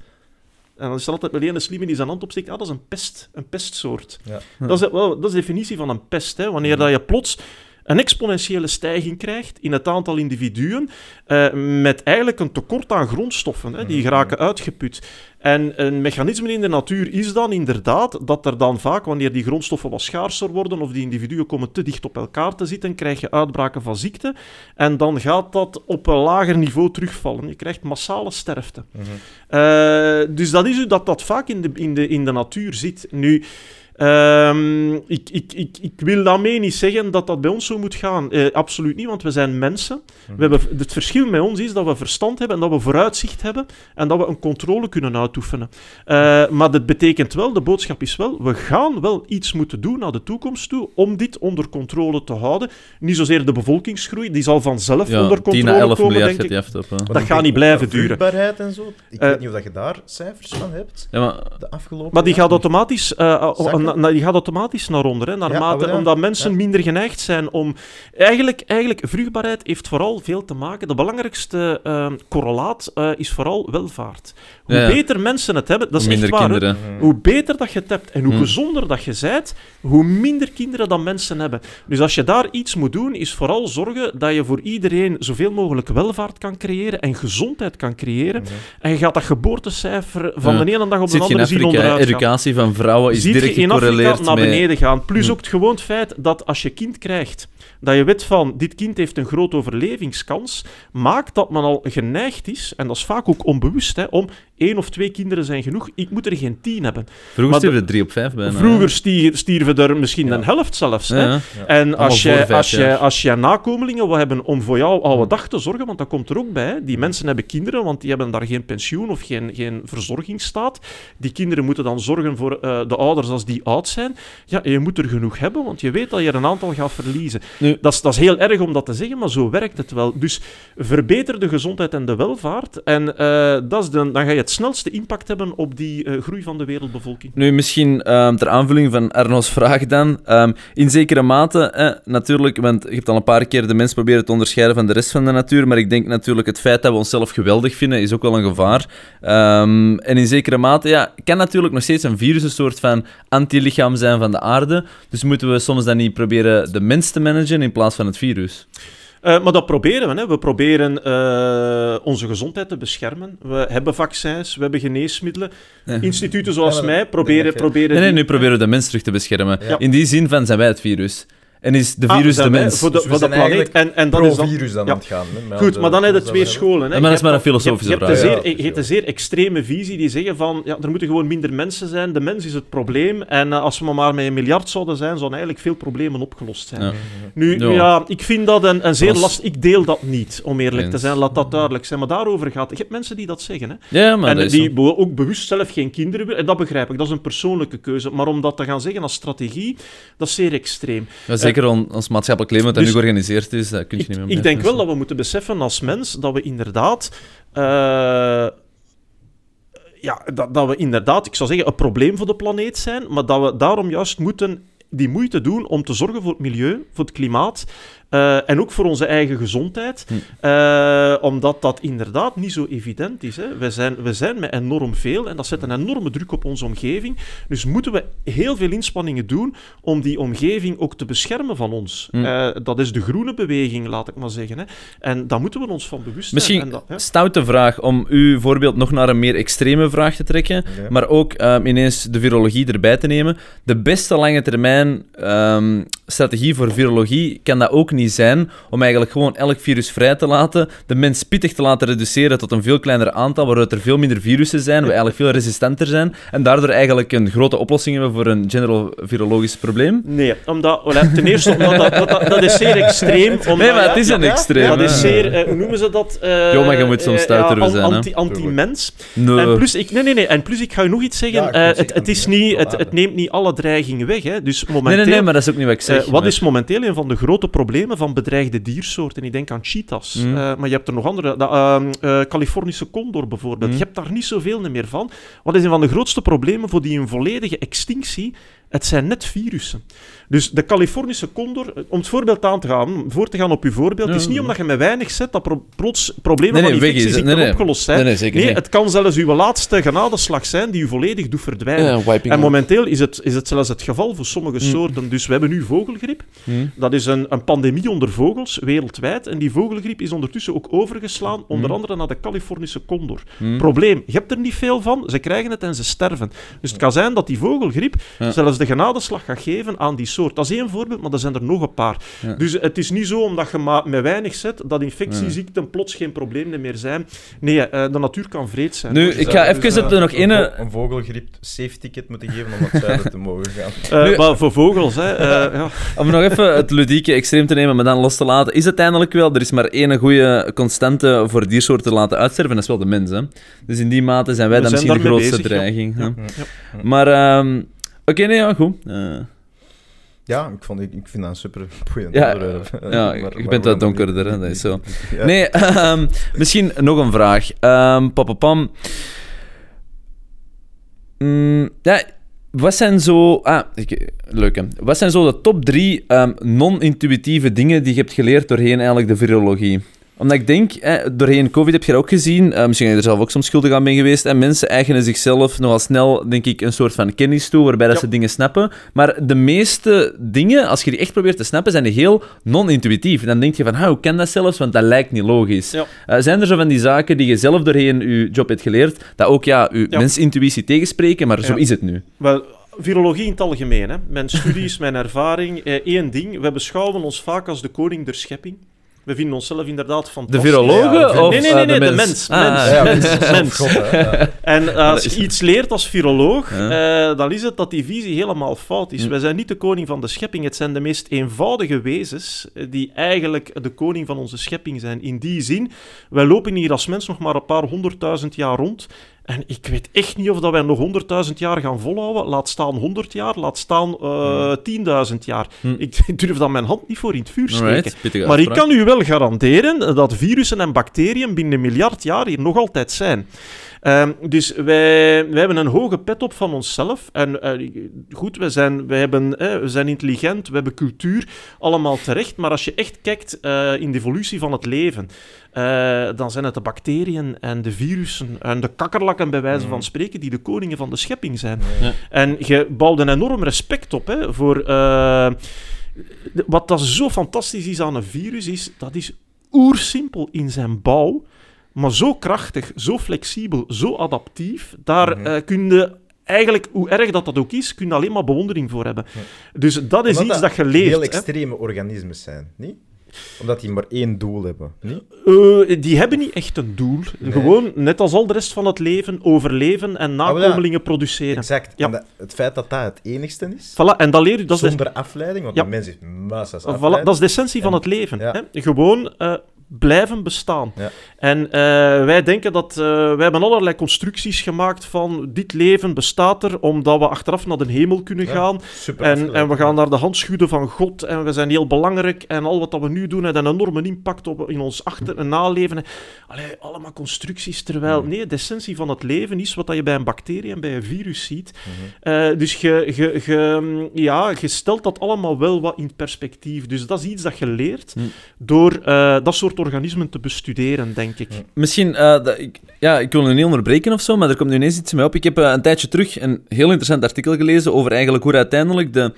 En dan is er altijd meteen een slimme die zijn hand opsteekt, ah, dat is een pest, een pestsoort. Ja. Dat, is, wel, dat is de definitie van een pest. Hè. Wanneer dat je plots een exponentiële stijging krijgt in het aantal individuen, eh, met eigenlijk een tekort aan grondstoffen, hè, die geraken uitgeput. En een mechanisme in de natuur is dan inderdaad dat er dan vaak, wanneer die grondstoffen wat schaarser worden of die individuen komen te dicht op elkaar te zitten, krijg je uitbraken van ziekte. En dan gaat dat op een lager niveau terugvallen. Je krijgt massale sterfte. Mhm. Eh, dus dat is dat, dat vaak in de, in, de, in de natuur zit. Nu, ehm, ik, ik, ik, ik wil daarmee niet zeggen dat dat bij ons zo moet gaan. Eh, absoluut niet, want we zijn mensen. We hebben, het verschil met ons is dat we verstand hebben en dat we vooruitzicht hebben en dat we een controle kunnen uitoefenen. Eh, maar dat betekent wel, de boodschap is wel, we gaan wel iets moeten doen naar de toekomst toe om dit onder controle te houden. Niet zozeer de bevolkingsgroei, die zal vanzelf Ja, onder 10 à controle 11 komen, miljard denk gaat ik. op. Dat gaat niet blijven duren. vruchtbaarheid en zo. Ik Eh, weet niet of dat je daar cijfers van hebt, Ja, maar de afgelopen Maar die gaat automatisch, eh, uh? Na- die gaat automatisch naar onder, hè, naarmate, ja. omdat mensen Ja. minder geneigd zijn om... Eigenlijk, eigenlijk, vruchtbaarheid heeft vooral veel te maken... De belangrijkste eh, correlaat eh, is vooral welvaart. Hoe Ja, ja. beter mensen het hebben, dat is hoe echt minder waar, kinderen. Mhm. Hoe beter dat je het hebt en hoe Hmm. gezonder dat je bent, hoe minder kinderen dat mensen hebben. Dus als je daar iets moet doen, is vooral zorgen dat je voor iedereen zoveel mogelijk welvaart kan creëren en gezondheid kan creëren. Mhm. En je gaat dat geboortecijfer van Ja. de ene dag op de Zit je in andere zien onderuit educatie van vrouwen is Ziet direct gecorreleerd naar met... beneden gaan. Plus Hm. ook het gewoon het feit dat als je kind krijgt, dat je weet van dit kind heeft een grote overlevingskans, maakt dat men al geneigd is, en dat is vaak ook onbewust, hè, om één of twee kinderen zijn genoeg. Ik moet er geen tien hebben. Vroeger Maar stierven er drie op vijf bijna. Vroeger stier- stierven er misschien Ja. een helft zelfs. hè. Hè. Ja, ja. En als vijf als, jij, jaar. als jij nakomelingen wil hebben om voor jou Hm. oude dag te zorgen, want dat komt er ook bij. hè. Die mensen hebben kinderen, want die hebben daar geen pensioen of geen, geen verzorgingsstaat. Die kinderen moeten dan zorgen voor eh, de ouders als die oud zijn. Ja, je moet er genoeg hebben, want je weet dat je er een aantal gaat verliezen. Nu- Dat, is, dat is heel erg om dat te zeggen, maar zo werkt het wel. Dus verbeter de gezondheid en de welvaart. En eh, dat is dan ga je het snelste impact hebben op die eh, groei van de wereldbevolking. Nu, misschien ehm, ter aanvulling van Arno's vraag dan. Ehm, in zekere mate, eh, natuurlijk, want je hebt al een paar keer de mens proberen te onderscheiden van de rest van de natuur, maar ik denk natuurlijk het feit dat we onszelf geweldig vinden, is ook wel een gevaar. Ehm, en in zekere mate, ja, kan natuurlijk nog steeds een virus een soort van antilichaam zijn van de aarde. Dus moeten we soms dan niet proberen de mens te managen in plaats van het virus? Eh, maar dat proberen we. Hè. We proberen eh, onze gezondheid te beschermen. We hebben vaccins, we hebben geneesmiddelen. Instituten zoals Ja, maar mij proberen... proberen Nee, nee, die- nu proberen we de mens terug te beschermen. Ja. In die zin van zijn wij het virus. En is de Ah, virus de mens? Voor de, Dus voor de planeet. En, en dat is dan... Dan ja. aan het gaan. hè, Goed, maar dan heb je twee scholen. Hè. Dat is Je maar hebt een dan- filosofische je hebt, je vraag. hebt zeer, je hebt een zeer extreme visie die zeggen van ja, er moeten gewoon minder mensen zijn, de mens is het probleem en eh, als we maar met een miljard zouden zijn, zouden eigenlijk veel problemen opgelost zijn. Ja. Nu, Ja. ja. ik vind dat een, een zeer last... Ik deel dat niet, om eerlijk te zijn, laat dat duidelijk zijn. Maar daarover gaat... Je hebt mensen die dat zeggen, hè. Ja, maar en die zo. ook bewust zelf geen kinderen willen. En dat begrijp ik, dat is een persoonlijke keuze. Maar om dat te gaan zeggen als strategie, dat is zeer extreem. Zeker on- ons maatschappelijk leven, dat dus- nu georganiseerd is, dat kun je Ik, niet meer ik mee. denk wel dat we moeten beseffen als mens dat we inderdaad. eh, ja, dat, dat we inderdaad, ik zou zeggen, een probleem voor de planeet zijn, maar dat we daarom juist moeten die moeite doen om te zorgen voor het milieu, voor het klimaat eh, en ook voor onze eigen gezondheid. Hm. Eh, omdat dat inderdaad niet zo evident is. Hè. We, zijn, we zijn met enorm veel en dat zet een enorme druk op onze omgeving. Dus moeten we heel veel inspanningen doen om die omgeving ook te beschermen van ons. Hm. Eh, dat is de groene beweging, laat ik maar zeggen. Hè. En daar moeten we ons van bewust zijn. Misschien En dat, hè. stoute vraag om uw voorbeeld nog naar een meer extreme vraag te trekken, maar ook ehm, ineens de virologie erbij te nemen. De beste lange termijn ehm, strategie voor virologie kan dat ook niet zijn om eigenlijk gewoon elk virus vrij te laten, de mens pittig te laten reduceren tot een veel kleiner aantal, waaruit er veel minder virussen zijn, we eigenlijk veel resistenter zijn, en daardoor eigenlijk een grote oplossing hebben voor een general virologisch probleem. Nee, omdat, ten eerste omdat dat, dat, dat, dat is zeer extreem. Omdat, Nee, maar het is ja, een ja, extreem. Dat is zeer, eh, hoe noemen ze dat? Eh, Jo, maar je moet soms eh, ja, an- zijn, hè. Anti, anti-mens. Nee. En plus, ik, nee, nee, nee. En plus, ik ga je nog iets zeggen. Ja, het, zeggen, het, is niet, het, het neemt niet alle dreigingen weg. Hè. Dus nee, momenteel, nee, nee, maar dat is ook niet wat ik zeg. wat maar- is momenteel een van de grote problemen van bedreigde diersoorten? Ik denk aan cheetahs. Mm. Eh, maar je hebt er nog andere. De, ehm, eh, Californische condor bijvoorbeeld. Mm. Je hebt daar niet zoveel meer van. Wat is een van de grootste problemen voor die een volledige extinctie? Het zijn net virussen. Dus de Californische condor, om het voorbeeld aan te gaan, voor te gaan op uw voorbeeld, is niet omdat je met weinig zet dat pro plots problemen Nee, nee, van infectieziekten Nee, nee. opgelost zijn. Nee, nee, zeker Nee, het kan zelfs uw laatste genadeslag zijn die u volledig doet verdwijnen. Ja, En momenteel is het, is het zelfs het geval voor sommige Mm. soorten. Dus we hebben nu vogelgriep. Hm. Dat is een, een pandemie onder vogels, wereldwijd. En die vogelgriep is ondertussen ook overgeslaan, onder Mm. andere naar de Californische condor. Probleem, je hebt er niet veel van, ze krijgen het en ze sterven. Dus het kan zijn dat die vogelgriep Ja. zelfs de genadeslag gaat geven aan die soort. Dat is één voorbeeld, maar er zijn er nog een paar. Ja. Dus het is niet zo omdat je maar met weinig zet, dat infectieziekten plots geen probleem meer zijn. Nee, eh, de natuur kan vreed zijn. Nu, hoor. ik Dus, ga eh, even dus, het eh, nog een ene- vo- Een vogelgriep safe ticket moeten geven om naar het zuiden te mogen gaan. (laughs) Eh, Nu- maar voor vogels, hè. eh, (laughs) ja. Om nog even het ludieke extreem te nemen, maar dan los te laten, is uiteindelijk wel, er is maar één goede constante voor diersoorten te laten uitsterven, dat is wel de mens. Hè? Dus in die mate zijn wij We dan zijn misschien de grootste bezig, dreiging. hè. Ja. Ja. Maar, ehm, oké, nee, ja, goed. Eh, Ja, ik, vond, ik, ik vind dat een super boeiend Ja, onderwerp. ja, (laughs) Maar- je maar bent we wat donkerder, hè, dat is zo. (laughs) Ja. Nee, ehm, misschien nog een vraag. Ehm papapam. Mm, ja, wat zijn zo... Ah, ik, leuk hè. Wat zijn zo de top drie ehm, non-intuïtieve dingen die je hebt geleerd doorheen eigenlijk de virologie? Omdat ik denk, doorheen COVID heb je dat ook gezien, eh, misschien ben je er zelf ook soms schuldig aan bent geweest, en mensen eigenen zichzelf nogal snel, denk ik, een soort van kennis toe, waarbij dat Ja. ze dingen snappen. Maar de meeste dingen, als je die echt probeert te snappen, zijn die heel non-intuïtief. Dan denk je van, "Ha, hoe kan dat zelfs? Want dat lijkt niet logisch. Ja. Eh, zijn er zo van die zaken die je zelf doorheen je job hebt geleerd, dat ook ja, je Ja. mensintuïtie tegenspreken, maar zo is het nu? Wel, virologie in het algemeen. Hè. Mijn studies, (laughs) mijn ervaring. Eh, één ding, we beschouwen ons vaak als de koning der schepping. We vinden onszelf inderdaad De fantastisch. virologen? Ja, de- of Nee, nee, nee, eh, nee, de mens? mens, Ah, mens. Ja, Mens. God. Ja. En (laughs) als je iets leert als viroloog, eh, dan is het dat die visie helemaal fout is. Hm. Wij zijn niet de koning van de schepping. Het zijn de meest eenvoudige wezens eh, die eigenlijk de koning van onze schepping zijn. In die zin, wij lopen hier als mens nog maar een paar honderdduizend jaar rond. En ik weet echt niet of dat wij nog honderdduizend jaar gaan volhouden. Laat staan honderd jaar, laat staan eh, tienduizend jaar. Hm. Ik (laughs) durf dan mijn hand niet voor in het vuur steken. Maar ik kan u wel garanderen dat virussen en bacteriën binnen een miljard jaar hier nog altijd zijn. Ehm, dus wij, wij hebben een hoge pet op van onszelf. En eh, goed, we zijn, wij hebben, eh, we zijn intelligent, we hebben cultuur, allemaal terecht. Maar als je echt kijkt eh, in de evolutie van het leven, eh, dan zijn het de bacteriën en de virussen en de kakkerlakken, bij wijze van Mhm. spreken, die de koningen van de schepping zijn. Ja. En je bouwt een enorm respect op hè, voor... wat dat zo fantastisch is aan een virus, is dat is oersimpel in zijn bouw, maar zo krachtig, zo flexibel, zo adaptief. Daar eh, kun je eigenlijk, hoe erg dat dat ook is, kun je alleen maar bewondering voor hebben. Dus dat is Omdat iets dat je leert. heel hè. extreme organismen zijn, niet? Omdat die maar één doel hebben, niet? Eh, die hebben niet echt een doel. Nee. Gewoon, net als al de rest van het leven, overleven en ja, nakomelingen produceren. Exact. Ja. En dat- het feit dat dat het enigste is, Voilà, en dat leer je, dat is, de, zonder afleiding, want Ja. de mens heeft massa's voilà, afleiding. dat is de essentie van het leven. Hè? Gewoon eh, blijven bestaan. En eh, wij denken dat... eh, wij hebben allerlei constructies gemaakt van dit leven bestaat er omdat we achteraf naar de hemel kunnen Ja, gaan. Super En, en we gaan naar de handschudden van God en we zijn heel belangrijk en al wat dat we nu doen heeft een enorme impact op in ons achter- en naleven. Allee, allemaal constructies, terwijl... Nee, de essentie van het leven is wat dat je bij een bacterie en bij een virus ziet. Mhm. Eh, dus je, je, je, ja, je stelt dat allemaal wel wat in perspectief. Dus dat is iets dat je leert Hm. door dat soort organismen te bestuderen, denk Misschien, eh, dat ik, ja, ik wil nu niet onderbreken of zo, maar er komt nu ineens iets mij op. Ik heb eh, een tijdje terug een heel interessant artikel gelezen over eigenlijk hoe uiteindelijk de,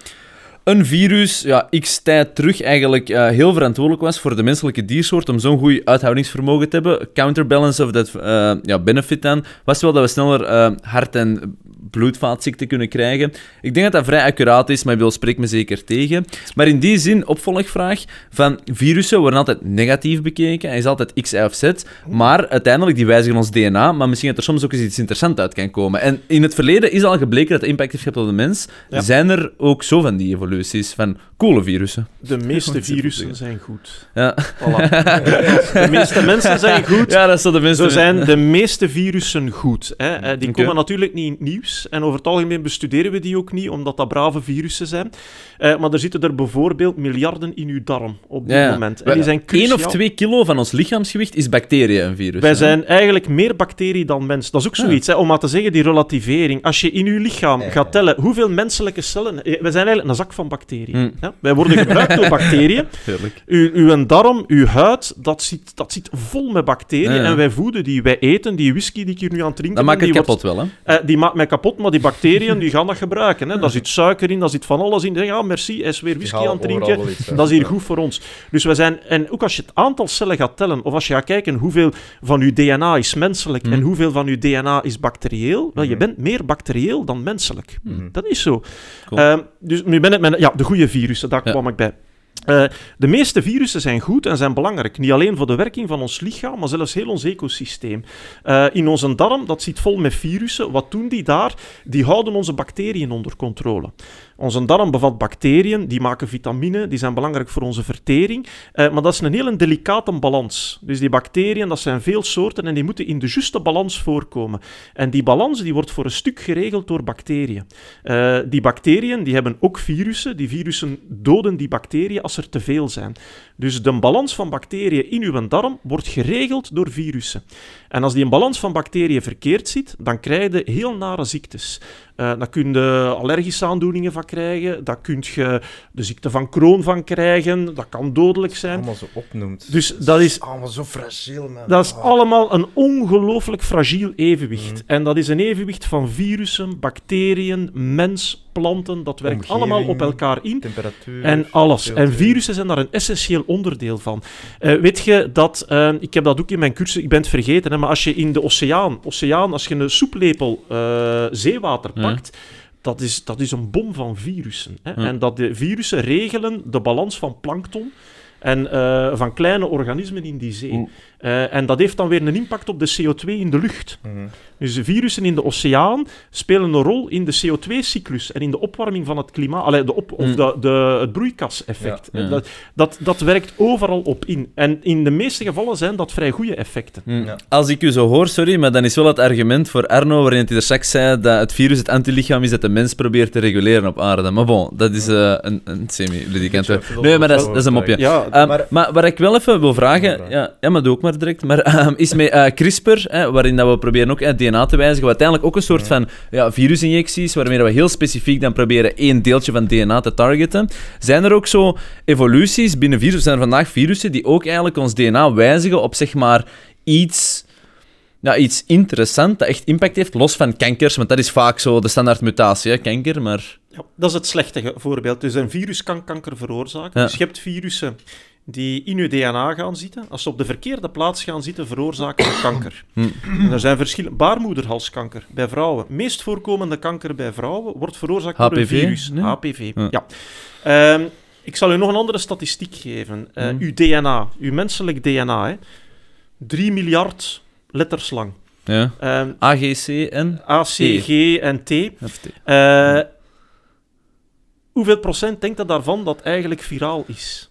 een virus, ja, x tijd terug, eigenlijk eh, heel verantwoordelijk was voor de menselijke diersoort om zo'n goed uithoudingsvermogen te hebben. Counterbalance of eh, ja, benefit dan, was wel dat we sneller hart- en bloedvaatziekten kunnen krijgen. Ik denk dat dat vrij accuraat is, maar ik wil spreek me zeker tegen. Maar in die zin, opvolgvraag, van virussen worden altijd negatief bekeken. Hij is altijd X, Y of Z. Maar uiteindelijk, die wijzigen ons DNA. Maar misschien dat er soms ook eens iets interessants uit kan komen. En in het verleden is al gebleken dat het impact heeft gehad op de mens. Ja. Zijn er ook zo van die evoluties, van coole virussen? De meeste virussen zijn goed. Ja, Voilà. (laughs) de meeste mensen zijn goed. ja dat is de mensen... Zo zijn de meeste virussen goed. Hè. Eh, Die komen natuurlijk niet in En over het algemeen bestuderen we die ook niet, omdat dat brave virussen zijn. Eh, maar er zitten er bijvoorbeeld miljarden in uw darm op dit Ja, ja. moment. En die zijn Eén cruciaal. of twee kilo van ons lichaamsgewicht is bacteriën een virus. Wij hè? zijn eigenlijk meer bacterie dan mens. Dat is ook Ja. zoiets, hè, om maar te zeggen, die relativering. Als je in je lichaam Ja, gaat ja. tellen hoeveel menselijke cellen... eh, Wij zijn eigenlijk een zak van bacteriën. Hmm. hè. Wij worden gebruikt door (laughs) bacteriën. Heerlijk. Uw, uw darm, uw huid, dat zit, dat zit vol met bacteriën. Ja, ja. En wij voeden die. Wij eten die whisky die ik hier nu aan het drinken Dat maakt ben, het die kapot wel, hè? wordt- eh, die maakt mij kapot, maar die bacteriën die gaan dat gebruiken. Hè. Daar zit suiker in, daar zit van alles in. Ja, merci, hij is weer whisky aan het drinken. Dat is hier goed voor ons. Dus we zijn, en ook als je het aantal cellen gaat tellen, of als je gaat kijken hoeveel van je DNA is menselijk Mhm. en hoeveel van je DNA is bacterieel, wel, je Mhm. bent meer bacterieel dan menselijk. Mhm. Dat is zo. Cool. Ehm, dus nu ben ik met, ja, de goede virussen, daar Ja. kwam ik bij. Eh, de meeste virussen zijn goed en zijn belangrijk. Niet alleen voor de werking van ons lichaam, maar zelfs heel ons ecosysteem. Eh, in onze darm, dat zit vol met virussen. Wat doen die daar? Die houden onze bacteriën onder controle. Onze darm bevat bacteriën, die maken vitamine, die zijn belangrijk voor onze vertering. Eh, maar dat is een hele delicate balans. Dus die bacteriën, dat zijn veel soorten en die moeten in de juiste balans voorkomen. En die balans die wordt voor een stuk geregeld door bacteriën. Eh, die bacteriën die hebben ook virussen. Die virussen doden die bacteriën als er te veel zijn. Dus de balans van bacteriën in uw darm wordt geregeld door virussen. En als die een balans van bacteriën verkeerd zit, dan krijg je heel nare ziektes. Eh daar kun je allergische aandoeningen van krijgen, daar kun je de ziekte van Crohn van krijgen, dat kan dodelijk zijn. Allemaal zo opnoemt. Dus dat is allemaal zo fragiel, man. dat is Ah. allemaal een ongelooflijk fragiel evenwicht. Mhm. En dat is een evenwicht van virussen, bacteriën, mens, planten. Dat werkt Omgeving, allemaal op elkaar in. Temperatuur. En alles. En virussen zijn daar een essentieel onderdeel van. Eh, weet je dat, eh, ik heb dat ook in mijn cursus, ik ben het vergeten, hè, maar als je in de oceaan, oceaan als je een soeplepel eh, zeewater Ja. pakt, dat, is, dat is een bom van virussen. Hè. Ja. En dat de virussen regelen de balans van plankton en eh, van kleine organismen in die zee. Eh, en dat heeft dan weer een impact op de CO2 in de lucht. Mhm. Dus de virussen in de oceaan spelen een rol in de CO2-cyclus en in de opwarming van het klimaat, allee, de op, of Mm. de, de, het broeikaseffect. Ja. Ja. Dat, dat, dat werkt overal op in. En in de meeste gevallen zijn dat vrij goede effecten. Hm. Ja. Als ik u zo hoor, sorry, maar dan is wel het argument voor Arno, waarin hij er straks zei dat het virus het antilichaam is dat de mens probeert te reguleren op aarde. Maar bon, dat is eh, een, een antwoord. Nee, maar dat is, dat is een mopje. Ja, Ehm, Maar- maar, wat ik wel even wil vragen, ja, maar doe ook maar direct, maar ehm, is met eh, CRISPR, hè, waarin dat we proberen ook het DNA te wijzigen, wat uiteindelijk ook een soort van ja, virusinjecties, waarmee we heel specifiek dan proberen één deeltje van DNA te targeten. Zijn er ook zo evoluties binnen virussen? Zijn er vandaag virussen die ook eigenlijk ons DNA wijzigen op zeg maar iets ja, iets interessants dat echt impact heeft, los van kankers, want dat is vaak zo de standaard mutatie, hè, kanker, maar... Ja, dat is het slechte voorbeeld. Dus een virus kan kanker veroorzaken. Ja. Dus je hebt virussen die in uw DNA gaan zitten. Als ze op de verkeerde plaats gaan zitten, veroorzaken ze kanker. (clears throat) Hm. En er zijn verschillen. Baarmoederhalskanker bij vrouwen. Meest voorkomende kanker bij vrouwen wordt veroorzaakt door een virus. Nee? HPV, Ja. ja. Ehm, ik zal u nog een andere statistiek geven. Eh, Hm. Uw DNA, uw menselijk DNA, hè. 3 miljard letters lang. Ja. A, G, C en... A, C, G en T. FT. Eh, hoeveel procent denkt dat daarvan dat eigenlijk viraal is?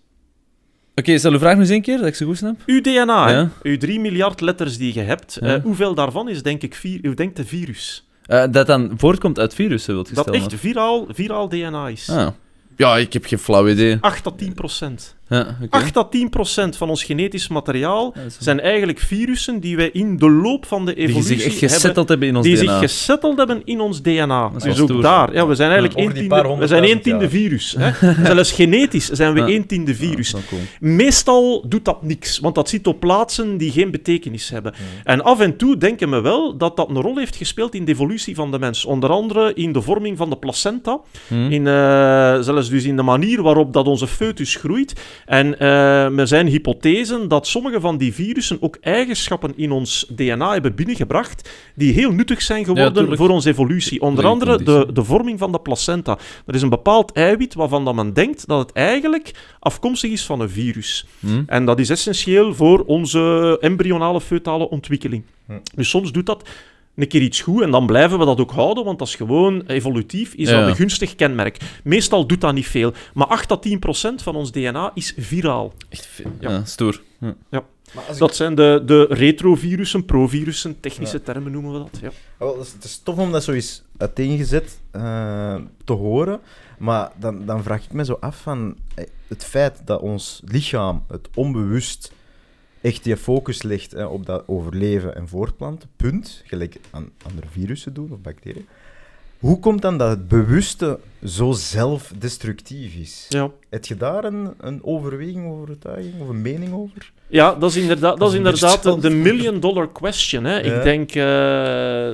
Oké, stel uw vraag nog eens een keer, dat ik ze goed snap. Uw DNA? Ja. uw 3 miljard letters die je hebt, Ja. eh, hoeveel daarvan is denk ik vir, u denkt een virus? Eh, dat dan voortkomt uit virussen, wilt je Dat stellen? echt viraal, viraal DNA is. Ah. Ja, ik heb geen flauw idee. 8 tot 10 procent. Ja, oké. 8 tot 10 procent van ons genetisch materiaal zijn eigenlijk virussen die wij in de loop van de Die evolutie zich echt hebben, gesetteld hebben in ons die DNA. zich gesetteld hebben in ons DNA. Dat is Dus ook daar. Ja, we zijn eigenlijk die paar tiende, we zijn één tiende virus. Hè. (laughs) Zelfs genetisch zijn we Ja. één tiende virus. cool. Meestal doet dat niks, want dat zit op plaatsen die geen betekenis hebben. Hmm. En af en toe denken we wel dat dat een rol heeft gespeeld in de evolutie van de mens. Onder andere in de vorming van de placenta, Hm? in, eh, zelfs dus in de manier waarop dat onze foetus groeit. En eh, er zijn hypothesen dat sommige van die virussen ook eigenschappen in ons DNA hebben binnengebracht die heel nuttig zijn geworden voor onze evolutie. Onder andere de, de vorming van de placenta. Er is een bepaald eiwit waarvan dat men denkt dat het eigenlijk afkomstig is van een virus. Hm? En dat is essentieel voor onze embryonale feutale ontwikkeling. Hm. Dus soms doet dat een keer iets goed en dan blijven we dat ook houden, want dat is gewoon evolutief, is Ja. dat een gunstig kenmerk. Meestal doet dat niet veel, maar 8 tot 10 procent van ons DNA is viraal. Echt veel. Ja. Ja, stoer. Ja. Maar als ik- Dat zijn de, de retrovirussen, provirussen, technische termen noemen we dat. Ja. Ah, wel, het is- het is tof om dat zo eens uiteengezet eh, te horen. Maar dan, dan vraag ik me zo af van eh, het feit dat ons lichaam, het onbewust, echt die focus legt eh, op dat overleven en voortplanten, punt, gelijk aan andere virussen doen of bacteriën. Hoe komt dan dat het bewuste zo zelfdestructief is? Ja. Heb je daar een, een overweging, overtuiging of een mening over? Ja, dat is inderdaad, dat is inderdaad de, million dollar question. Hè. Ja. Ik denk, eh,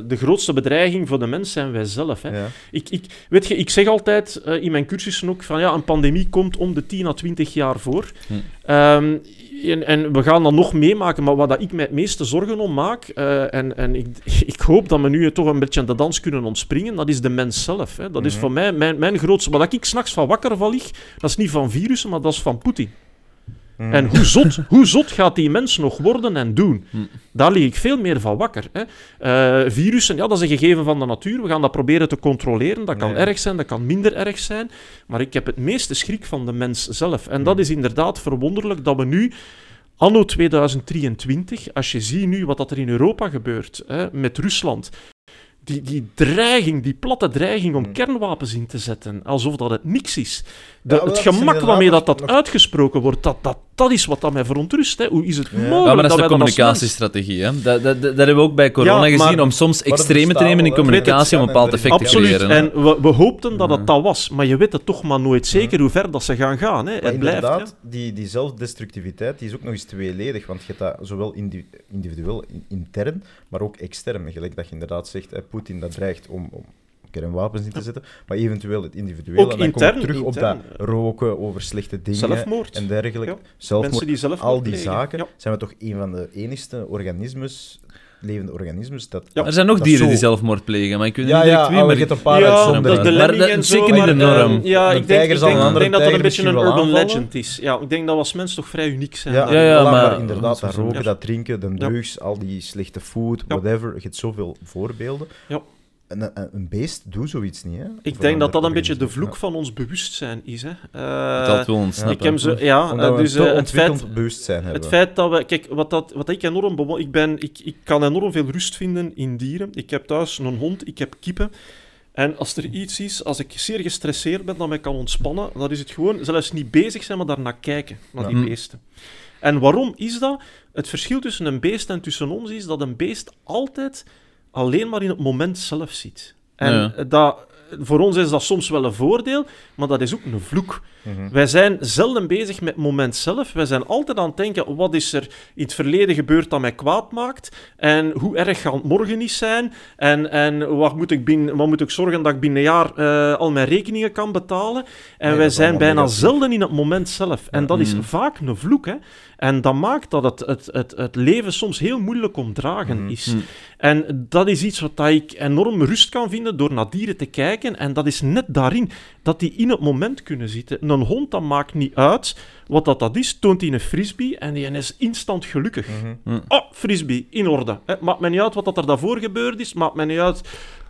de grootste bedreiging voor de mens zijn wij zelf. Hè. Ja. Ik, ik, weet je, ik zeg altijd eh, in mijn cursussen ook van ja, een pandemie komt om de 10 à 20 jaar voor. Hm. Ehm, en, en we gaan dat nog meemaken, maar wat dat ik mij het meeste zorgen om maak, eh, en, en ik, (laughs) ik hoop dat we nu toch een beetje de dans kunnen ontspringen, dat is de mens zelf. Hè. Dat is Mhm. voor mij mijn, mijn grootste... Wat ik s'nachts van wakker van lig, dat is niet van virussen, maar dat is van Poetin. Hmm. En hoe zot, hoe zot gaat die mens nog worden en doen? Hm. Daar lig ik veel meer van wakker. Hè. Eh, virussen, ja, dat is een gegeven van de natuur. We gaan dat proberen te controleren. Dat kan erg zijn, dat kan minder erg zijn. Maar ik heb het meeste schrik van de mens zelf. En dat Ja. is inderdaad verwonderlijk dat we nu, anno 2023, als je ziet nu wat dat er in Europa gebeurt hè, met Rusland. Die, die dreiging, die platte dreiging om Hmm. kernwapens in te zetten, alsof dat het niks is. De, Ja, het dat gemak waarmee dat, dat nog- uitgesproken wordt, dat, dat, dat is wat dat mij verontrust. Hè. Hoe is het Ja. mogelijk Ja, maar dat is de als mens- communicatiestrategie. Hè? Dat, dat, dat, dat hebben we ook bij corona Ja, maar- gezien, om soms dat extreme te nemen in communicatie om een bepaald effect te Absoluut. creëren. hè. En we, we hoopten dat het dat was, maar je weet het toch maar nooit zeker hoe ver dat ze gaan gaan. Hè. Maar Het blijft. inderdaad, ja. die, die zelfdestructiviteit die is ook nog eens tweeledig. Want je hebt dat zowel indi- individueel, in- intern, maar ook extern. Gelijk dat je inderdaad zegt, hè, Poetin dat dreigt om, om kernwapens in te zetten, maar eventueel het individueel. Ook en dan intern, kom terug intern. op dat roken over slechte dingen Zelfmoord. en dergelijke. Ja. Zelfmoord, Mensen die zelf al die zaken, zijn we toch een van de enigste organismes, levende organismes, dat... Ja. Er zijn nog dieren zo- die zelfmoord plegen, maar ik weet Ja, niet ja, direct wie, oh, maar je ik- hebt een paar ja, uitzonderingen. de, de Maar dat is zeker niet de norm. eh, ja, ik denk, ik ik dat dat een beetje een urban aanvallen. legend is. Ja, ik denk dat we als mens toch vrij uniek zijn. Ja. Ja, ja, maar- inderdaad, dat Ja. roken, dat drinken, de Ja. drugs, al die slechte food, Ja. whatever. Je hebt zoveel voorbeelden. Ja. En een, een- beest doet zoiets niet, hè? Of Ik denk dat dat een beetje de vloek van ons bewustzijn is. Hè. het Eh, had wel ontsnappen. ik heb ze, ja, Ja, omdat eh, we dus eh, het feit, ontwikkeld bewustzijn hebben. Het feit dat we... Kijk, wat, dat, wat ik enorm ik ben, ik, ik kan enorm veel rust vinden in dieren. Ik heb thuis een hond, ik heb kippen. En als er iets is, als ik zeer gestresseerd ben, dat mij kan ontspannen, dan is het gewoon zelfs niet bezig zijn, maar daarnaar kijken, naar Ja. die Mm. beesten. En waarom is dat? Het verschil tussen een beest en tussen ons is dat een beest altijd alleen maar in het moment zelf zit. En Ja. dat, voor ons is dat soms wel een voordeel, maar dat is ook een vloek. Mhm. Wij zijn zelden bezig met het moment zelf. Wij zijn altijd aan het denken, wat is er in het verleden gebeurd dat mij kwaad maakt? En hoe erg gaat het morgen niet zijn? En, en wat, moet ik binnen, wat moet ik zorgen dat ik binnen een jaar eh, al mijn rekeningen kan betalen? En wij zijn bijna negatief. zelden in het moment zelf. En dat is Mm. vaak een vloek. Hè? En dat maakt dat het, het, het, het leven soms heel moeilijk om dragen Mhm. is. En dat is iets wat ik enorm rust kan vinden door naar dieren te kijken. En dat is net daarin dat die in het moment kunnen zitten. Een hond, dat maakt niet uit wat dat, dat is. Toont hij een frisbee en die is instant gelukkig. Mhm. Oh, frisbee, in orde. Maakt mij niet uit wat dat er daarvoor gebeurd is. Maakt mij niet uit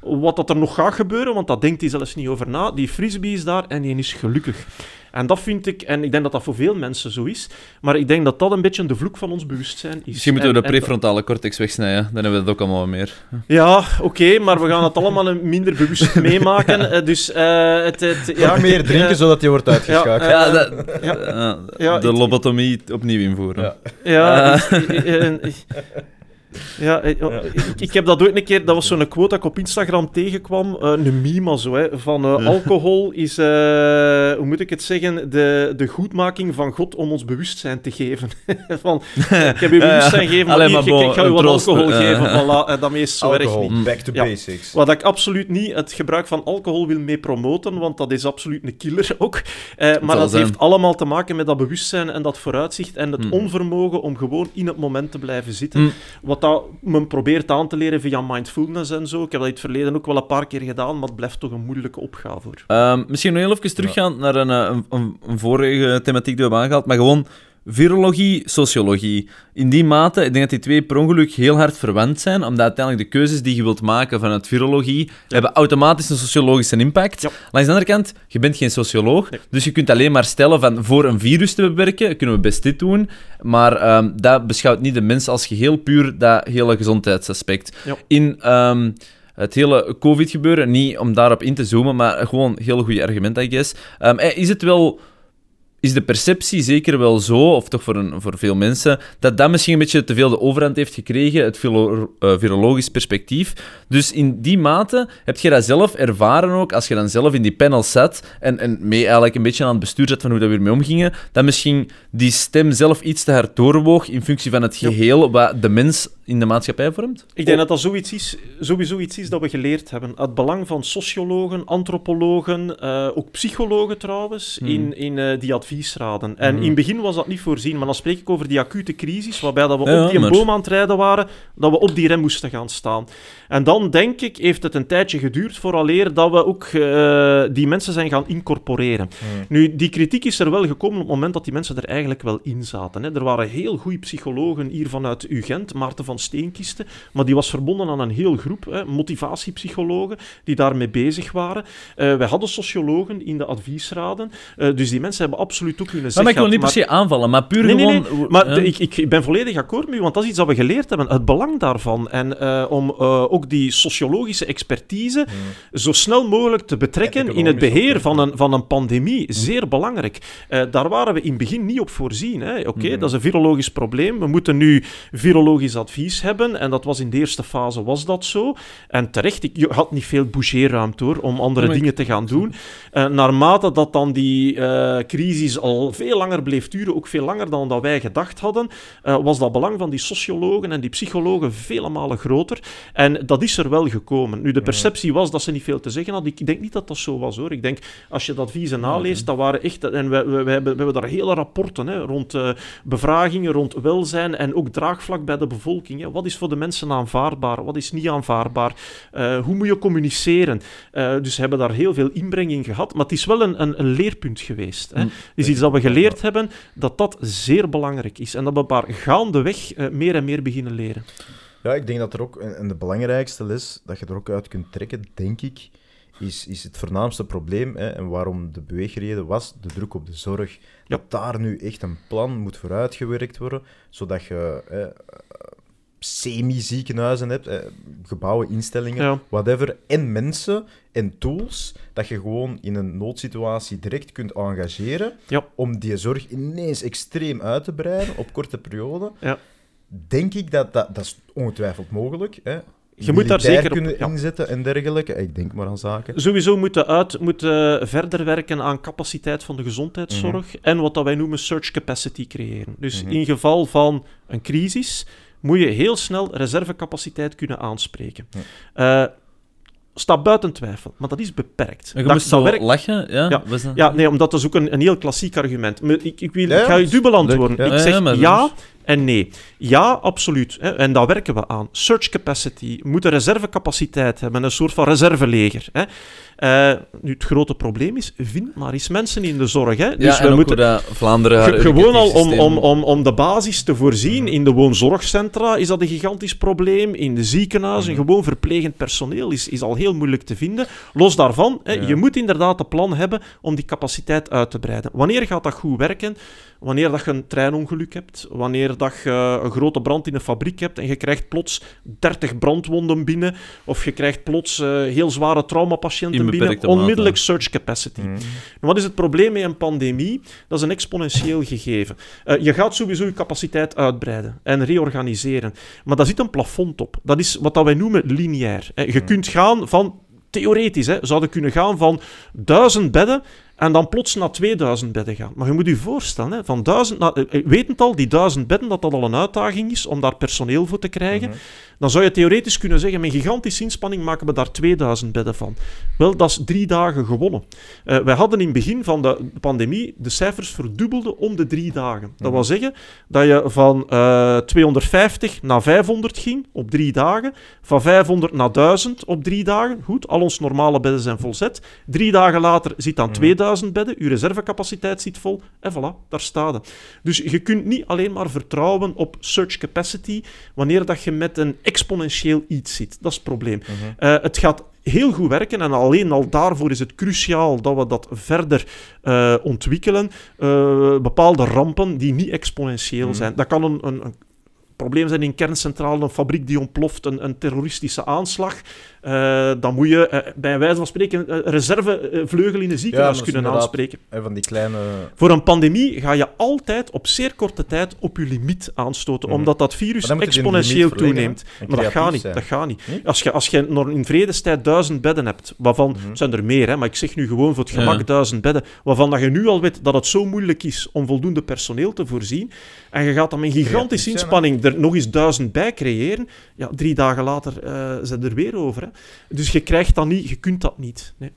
wat dat er nog gaat gebeuren, want dat denkt hij zelfs niet over na. Die frisbee is daar en die is gelukkig. En dat vind ik, en ik denk dat dat voor veel mensen zo is, maar ik denk dat dat een beetje de vloek van ons bewustzijn is. Misschien moeten we de prefrontale cortex wegsnijden, dan hebben we dat ook allemaal meer. ja, oké, maar we gaan het allemaal een minder bewust (laughs) meemaken. eh, dus eh, het, het, ja, Ja, meer eh, drinken zodat je wordt uitgeschakeld. Ja, dat, ja. de lobotomie opnieuw invoeren. Ja. Ja, Eh. oh, ik, ik heb dat ooit een keer, dat was zo'n quote dat ik op Instagram tegenkwam, eh, een meme zo, hè, van eh, alcohol is, hoe moet ik het zeggen, de, de goedmaking van God om ons bewustzijn te geven. (laughs) van, ik heb je (laughs) bewustzijn gegeven, maar, hier, maar bon, ik ga u een wat troost, alcohol eh, geven, (laughs) voilà, en daarmee is het zo erg niet. back to Ja. basics. Wat ik absoluut niet het gebruik van alcohol wil mee promoten, want dat is absoluut een killer ook. Maar dat heeft allemaal te maken met dat bewustzijn en dat vooruitzicht en het Hmm. onvermogen om gewoon in het moment te blijven zitten. Hmm. Wat dat men probeert aan te leren via mindfulness en zo. Ik heb dat in het verleden ook wel een paar keer gedaan, maar het blijft toch een moeilijke opgave voor. Ehm, misschien nog heel even teruggaan naar een, eh, een, een, een vorige thematiek die we hebben aangehaald, maar gewoon virologie, sociologie. In die mate, ik denk dat die twee per ongeluk heel hard verwant zijn, omdat uiteindelijk de keuzes die je wilt maken vanuit virologie hebben automatisch een sociologische impact. Ja. Langs de andere kant, je bent geen socioloog, Nee. dus je kunt alleen maar stellen van voor een virus te beperken, kunnen we best dit doen, maar ehm, dat beschouwt niet de mens als geheel, puur dat hele gezondheidsaspect. Ja. In... ehm, het hele COVID-gebeuren, niet om daarop in te zoomen, maar gewoon heel goede argument, I guess. Ehm, eh, is het wel... Is de perceptie zeker wel zo, of toch voor, een, voor veel mensen, dat dat misschien een beetje te veel de overhand heeft gekregen, het viro- eh, virologisch perspectief. Dus in die mate heb je dat zelf ervaren ook, als je dan zelf in die panel zat en, en mee eigenlijk een beetje aan het bestuur zat van hoe dat we ermee omgingen, dat misschien die stem zelf iets te hard doorwoog in functie van het geheel wat de mens in de maatschappij vormt? Ik denk dat dat zoiets is, sowieso iets is dat we geleerd hebben. Het belang van sociologen, antropologen, eh, ook psychologen trouwens, Hmm. in, in eh, die adviesraden. En Hmm. in het begin was dat niet voorzien, maar dan spreek ik over die acute crisis, waarbij dat we Ja, op die maar- boom aan het rijden waren, dat we op die rem moesten gaan staan. En dan, denk ik, heeft het een tijdje geduurd vooraleer dat we ook eh, die mensen zijn gaan incorporeren. Hmm. Nu, die kritiek is er wel gekomen op het moment dat die mensen er eigenlijk wel in zaten. Hè. Er waren heel goede psychologen hier vanuit UGent, Maarten van Steenkisten, maar die was verbonden aan een heel groep, hè, motivatiepsychologen, die daarmee bezig waren. Eh wij hadden sociologen in de adviesraden, eh, dus die mensen hebben absoluut ook kunnen Maar, ik wil niet per se aanvallen, maar puur Nee, nee, gewoon... Maar Ja. ik, ik, ben volledig akkoord met u, want dat is iets dat we geleerd hebben. Het belang daarvan. En eh, om eh, ook die sociologische expertise zo snel mogelijk te betrekken En in het beheer ook, van een, van een pandemie. Zeer belangrijk. Eh, daar waren we in het begin niet op voorzien. hè. Oké, Mhm. dat is een virologisch probleem. We moeten nu virologisch advies hebben. En dat was in de eerste fase was dat zo. En terecht, ik, je had niet veel bougeerruimte hoor, om andere maar dingen te gaan doen. Naarmate dat dan die eh, crisis al veel langer bleef duren, ook veel langer dan dat wij gedacht hadden, eh, was dat belang van die sociologen en die psychologen vele malen groter. En dat is er wel gekomen. Nu, de perceptie was dat ze niet veel te zeggen hadden. Ik denk niet dat dat zo was hoor. Ik denk, als je dat adviezen naleest, dat waren echt... En we, we, we hebben, we hebben daar hele rapporten hè, rond eh, bevragingen, rond welzijn en ook draagvlak bij de bevolking. Hè. Wat is voor de mensen aanvaardbaar? Wat is niet aanvaardbaar? Eh, hoe moet je communiceren? Dus ze hebben daar heel veel inbreng in gehad. Maar het is wel een, een, een leerpunt geweest. Hè. Mm. Is iets dat we geleerd hebben, dat dat zeer belangrijk is. En dat we maar gaandeweg eh, meer en meer beginnen leren. Ja, ik denk dat er ook, en de belangrijkste les dat je er ook uit kunt trekken, denk ik, is, is het voornaamste probleem. Hè, en waarom de beweegreden was de druk op de zorg. Dat daar nu echt een plan moet vooruitgewerkt worden, zodat je hè, semi-ziekenhuizen hebt, eh, gebouwen, instellingen, Ja. whatever, en mensen en tools, dat je gewoon in een noodsituatie direct kunt engageren Ja. om die zorg ineens extreem uit te breiden op korte periode Ja. denk ik dat dat, dat is ongetwijfeld mogelijk. Hè. je moet daar zeker op... kunnen ja. inzetten en dergelijke. Ik denk maar aan zaken. Sowieso moeten uit moeten verder werken aan capaciteit van de gezondheidszorg en wat dat wij noemen search capacity creëren. Dus Mhm. in geval van een crisis moet je heel snel reservecapaciteit kunnen aanspreken. Ja. Eh, staat buiten twijfel, maar dat is beperkt. Je Dat- moest dat zo werkt- lachen, ja? Ja. Was dat? Ja, nee, omdat dat is ook een, een heel klassiek argument. Maar Ik, ik, wil, Ja, ik ga je dubbel antwoorden. ja. Ik zeg ja, en nee. Ja, absoluut. Hè, en daar werken we aan. Search capacity. We moeten reservecapaciteit hebben. Een soort van reserveleger. Hè. Eh, nu, het grote probleem is, vind maar eens mensen in de zorg. Hè. Dus ja, we ook moeten... Vlaanderen... gewoon al om, om, om, om de basis te voorzien in de woonzorgcentra is dat een gigantisch probleem. In de ziekenhuizen, gewoon verplegend personeel is, is al heel moeilijk te vinden. Los daarvan, hè, Ja. je moet inderdaad een plan hebben om die capaciteit uit te breiden. Wanneer gaat dat goed werken? Wanneer dat je een treinongeluk hebt, wanneer dat je een grote brand in een fabriek hebt en je krijgt plots 30 brandwonden binnen, of je krijgt plots eh, heel zware traumapatiënten binnen, mate. onmiddellijk search capacity. Mhm. Wat is het probleem met een pandemie? Dat is een exponentieel gegeven. Eh, je gaat sowieso je capaciteit uitbreiden en reorganiseren. Maar daar zit een plafond op. Dat is wat dat wij noemen lineair. hè. Je kunt gaan van, theoretisch, hè, zouden kunnen gaan van 1000 bedden en dan plots naar 2000 bedden gaan. Maar je moet je voorstellen, hè, van 1000 naar, eh, wetend al, die 1000 bedden, dat dat al een uitdaging is om daar personeel voor te krijgen. Mhm. Dan zou je theoretisch kunnen zeggen, met gigantische inspanning maken we daar 2000 bedden van. Wel, dat is drie dagen gewonnen. Eh, wij hadden in het begin van de pandemie de cijfers verdubbelden om de drie dagen. Dat wil zeggen dat je van eh, 250 naar 500 ging op drie dagen, van 500 naar 1000 op drie dagen. Goed, al onze normale bedden zijn volzet. Drie dagen later zit dan 2000 bedden, uw reservecapaciteit zit vol en voilà, daar staat het. Dus je kunt niet alleen maar vertrouwen op search capacity wanneer dat je met een exponentieel iets zit. Dat is het probleem. Eh, het gaat heel goed werken en alleen al daarvoor is het cruciaal dat we dat verder eh, ontwikkelen. Eh, bepaalde rampen die niet exponentieel zijn. Dat kan een, een, een probleem zijn in kerncentrale, een fabriek die ontploft, een, een terroristische aanslag. Eh, dan moet je eh, bij wijze van spreken een reservevleugel in een ziekenhuis kunnen aanspreken. En van die kleine... Voor een pandemie ga je altijd op zeer korte tijd op je limiet aanstoten, Mhm. omdat dat virus exponentieel toeneemt. Maar dat gaat niet. zijn. Dat gaat niet. Als je, als je nog in vredestijd duizend bedden hebt, waarvan, Mhm. het zijn er meer, hè, maar ik zeg nu gewoon voor het gemak Ja. duizend bedden, waarvan dat je nu al weet dat het zo moeilijk is om voldoende personeel te voorzien, en je gaat dan met gigantische inspanning er nog eens duizend bij creëren, ja, drie dagen later eh zijn er weer over. Hè. Dus je krijgt dat niet, je kunt dat niet. Nee.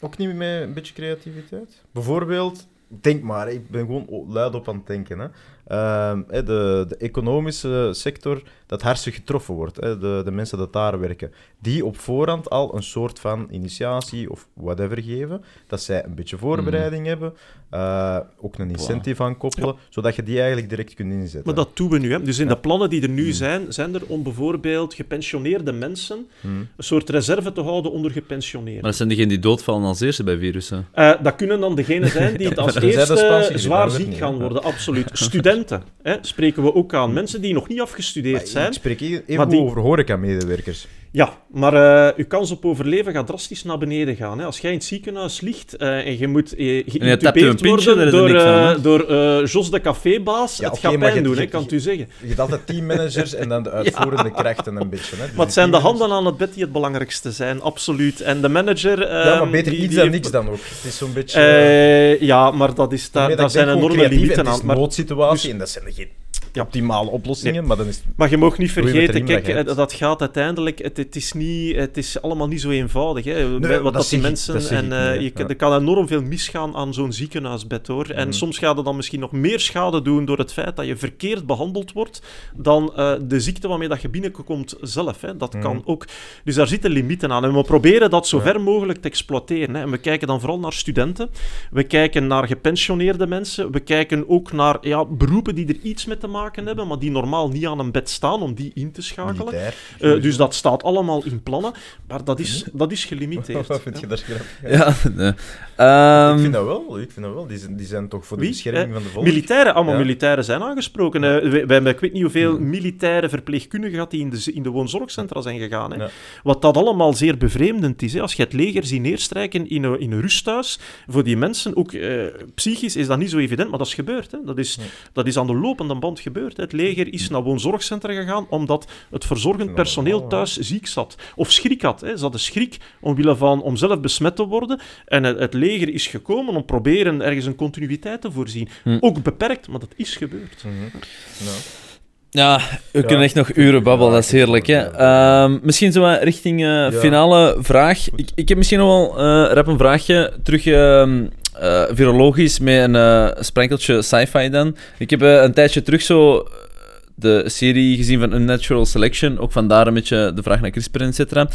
Ook niet met een beetje creativiteit? Bijvoorbeeld, denk maar, ik ben gewoon luid op aan het denken. Hè. Ehm, de, de economische sector dat hardst getroffen wordt, hè, de, de mensen dat daar werken, die op voorhand al een soort van initiatie of whatever geven, dat zij een beetje voorbereiding hebben, eh, ook een incentive aan koppelen, zodat je die eigenlijk direct kunt inzetten. Maar dat doen we nu. Hè. Dus in Ja. de plannen die er nu Hmm. zijn, zijn er om bijvoorbeeld gepensioneerde mensen Hmm. een soort reserve te houden onder gepensioneerden. Maar dat zijn degenen die doodvallen als eerste bij virussen. Eh, dat kunnen dan degenen zijn die (laughs) het als eerste zwaar ziek gaan worden. Absoluut. Studenten hè, spreken we ook aan. Mensen die nog niet afgestudeerd Maar zijn. Ik spreek even maar die- over horeca-medewerkers. Ja, maar eh uw kans op overleven gaat drastisch naar beneden gaan. Hè. Als jij in het ziekenhuis ligt eh, en je moet eh, je geïntubeerd worden er door, aan, door eh, Jos de cafébaas, Ja, het gaat pijn je- doen, hè, je- kan ik u zeggen. Je hebt altijd teammanagers en dan de (laughs) uitvoerende krachten een beetje. Hè. (laughs) Dus Maar het zijn de handen aan het bed die het belangrijkste zijn, absoluut. En de manager... Ja, maar ehm, beter die- iets die dan heeft- niks dan ook. Het is zo'n beetje... Eh, ja, maar dat is, daar, zijn enorme limieten Het is aan. een noodsituatie dus- en dat zijn geen Ja. optimale oplossingen, maar dan is maar je mag niet vergeten, kijk, eh, dat gaat uiteindelijk... Het, het, is niet, het is allemaal niet zo eenvoudig. Hè. Wat dat dat die mensen... dat en, eh, je, Ja. Er kan enorm veel misgaan aan zo'n ziekenhuisbed, hoor. En Mhm. soms gaat het dan misschien nog meer schade doen door het feit dat je verkeerd behandeld wordt dan eh, de ziekte waarmee dat je binnenkomt zelf. Hè. Dat kan Mhm. ook... Dus daar zitten limieten aan. En we proberen dat zo ver mogelijk te exploiteren. Hè. En we kijken dan vooral naar studenten. We kijken naar gepensioneerde mensen. We kijken ook naar ja, beroepen die er iets mee te maken hebben, maar die normaal niet aan een bed staan om die in te schakelen. Militair. Eh, dus dat staat allemaal in plannen, maar dat is, dat is gelimiteerd. Wat vind je daar grappig? Ja, nee. Ehm, Ik vind dat wel, ik vind dat wel. Die zijn, die zijn toch voor de Wie? bescherming Eh, van de volk. Militairen, allemaal Ja. militairen zijn aangesproken. Eh, hebben, ik weet niet hoeveel militaire verpleegkundigen gehad die in de, in de woonzorgcentra zijn gegaan. Hè. Ja. Wat dat allemaal zeer bevreemdend is. Hè. Als je het leger ziet neerstrijken in een, in een rusthuis, voor die mensen, ook eh, psychisch is dat niet zo evident, maar dat is gebeurd. Hè. Dat, is, Ja. dat is aan de lopende band gebeurd. Gebeurd. Het leger is naar woonzorgcentra gegaan omdat het verzorgend personeel thuis ziek zat. Of schrik had. Hè. Ze hadden schrik omwille van om zelf besmet te worden. En het, het leger is gekomen om proberen ergens een continuïteit te voorzien. Hm. Ook beperkt, maar dat is gebeurd. Nou. Ja, we kunnen echt nog uren babbelen, dat is heerlijk. Hè? Ehm, misschien zo richting eh, finale vraag. Ik, ik heb misschien nog wel eh rap een vraagje. Terug eh, virologisch met een sprenkeltje sci-fi dan. Ik heb eh, een tijdje terug zo de serie gezien van Unnatural Selection. Ook vandaar een beetje de vraag naar CRISPR, et cetera.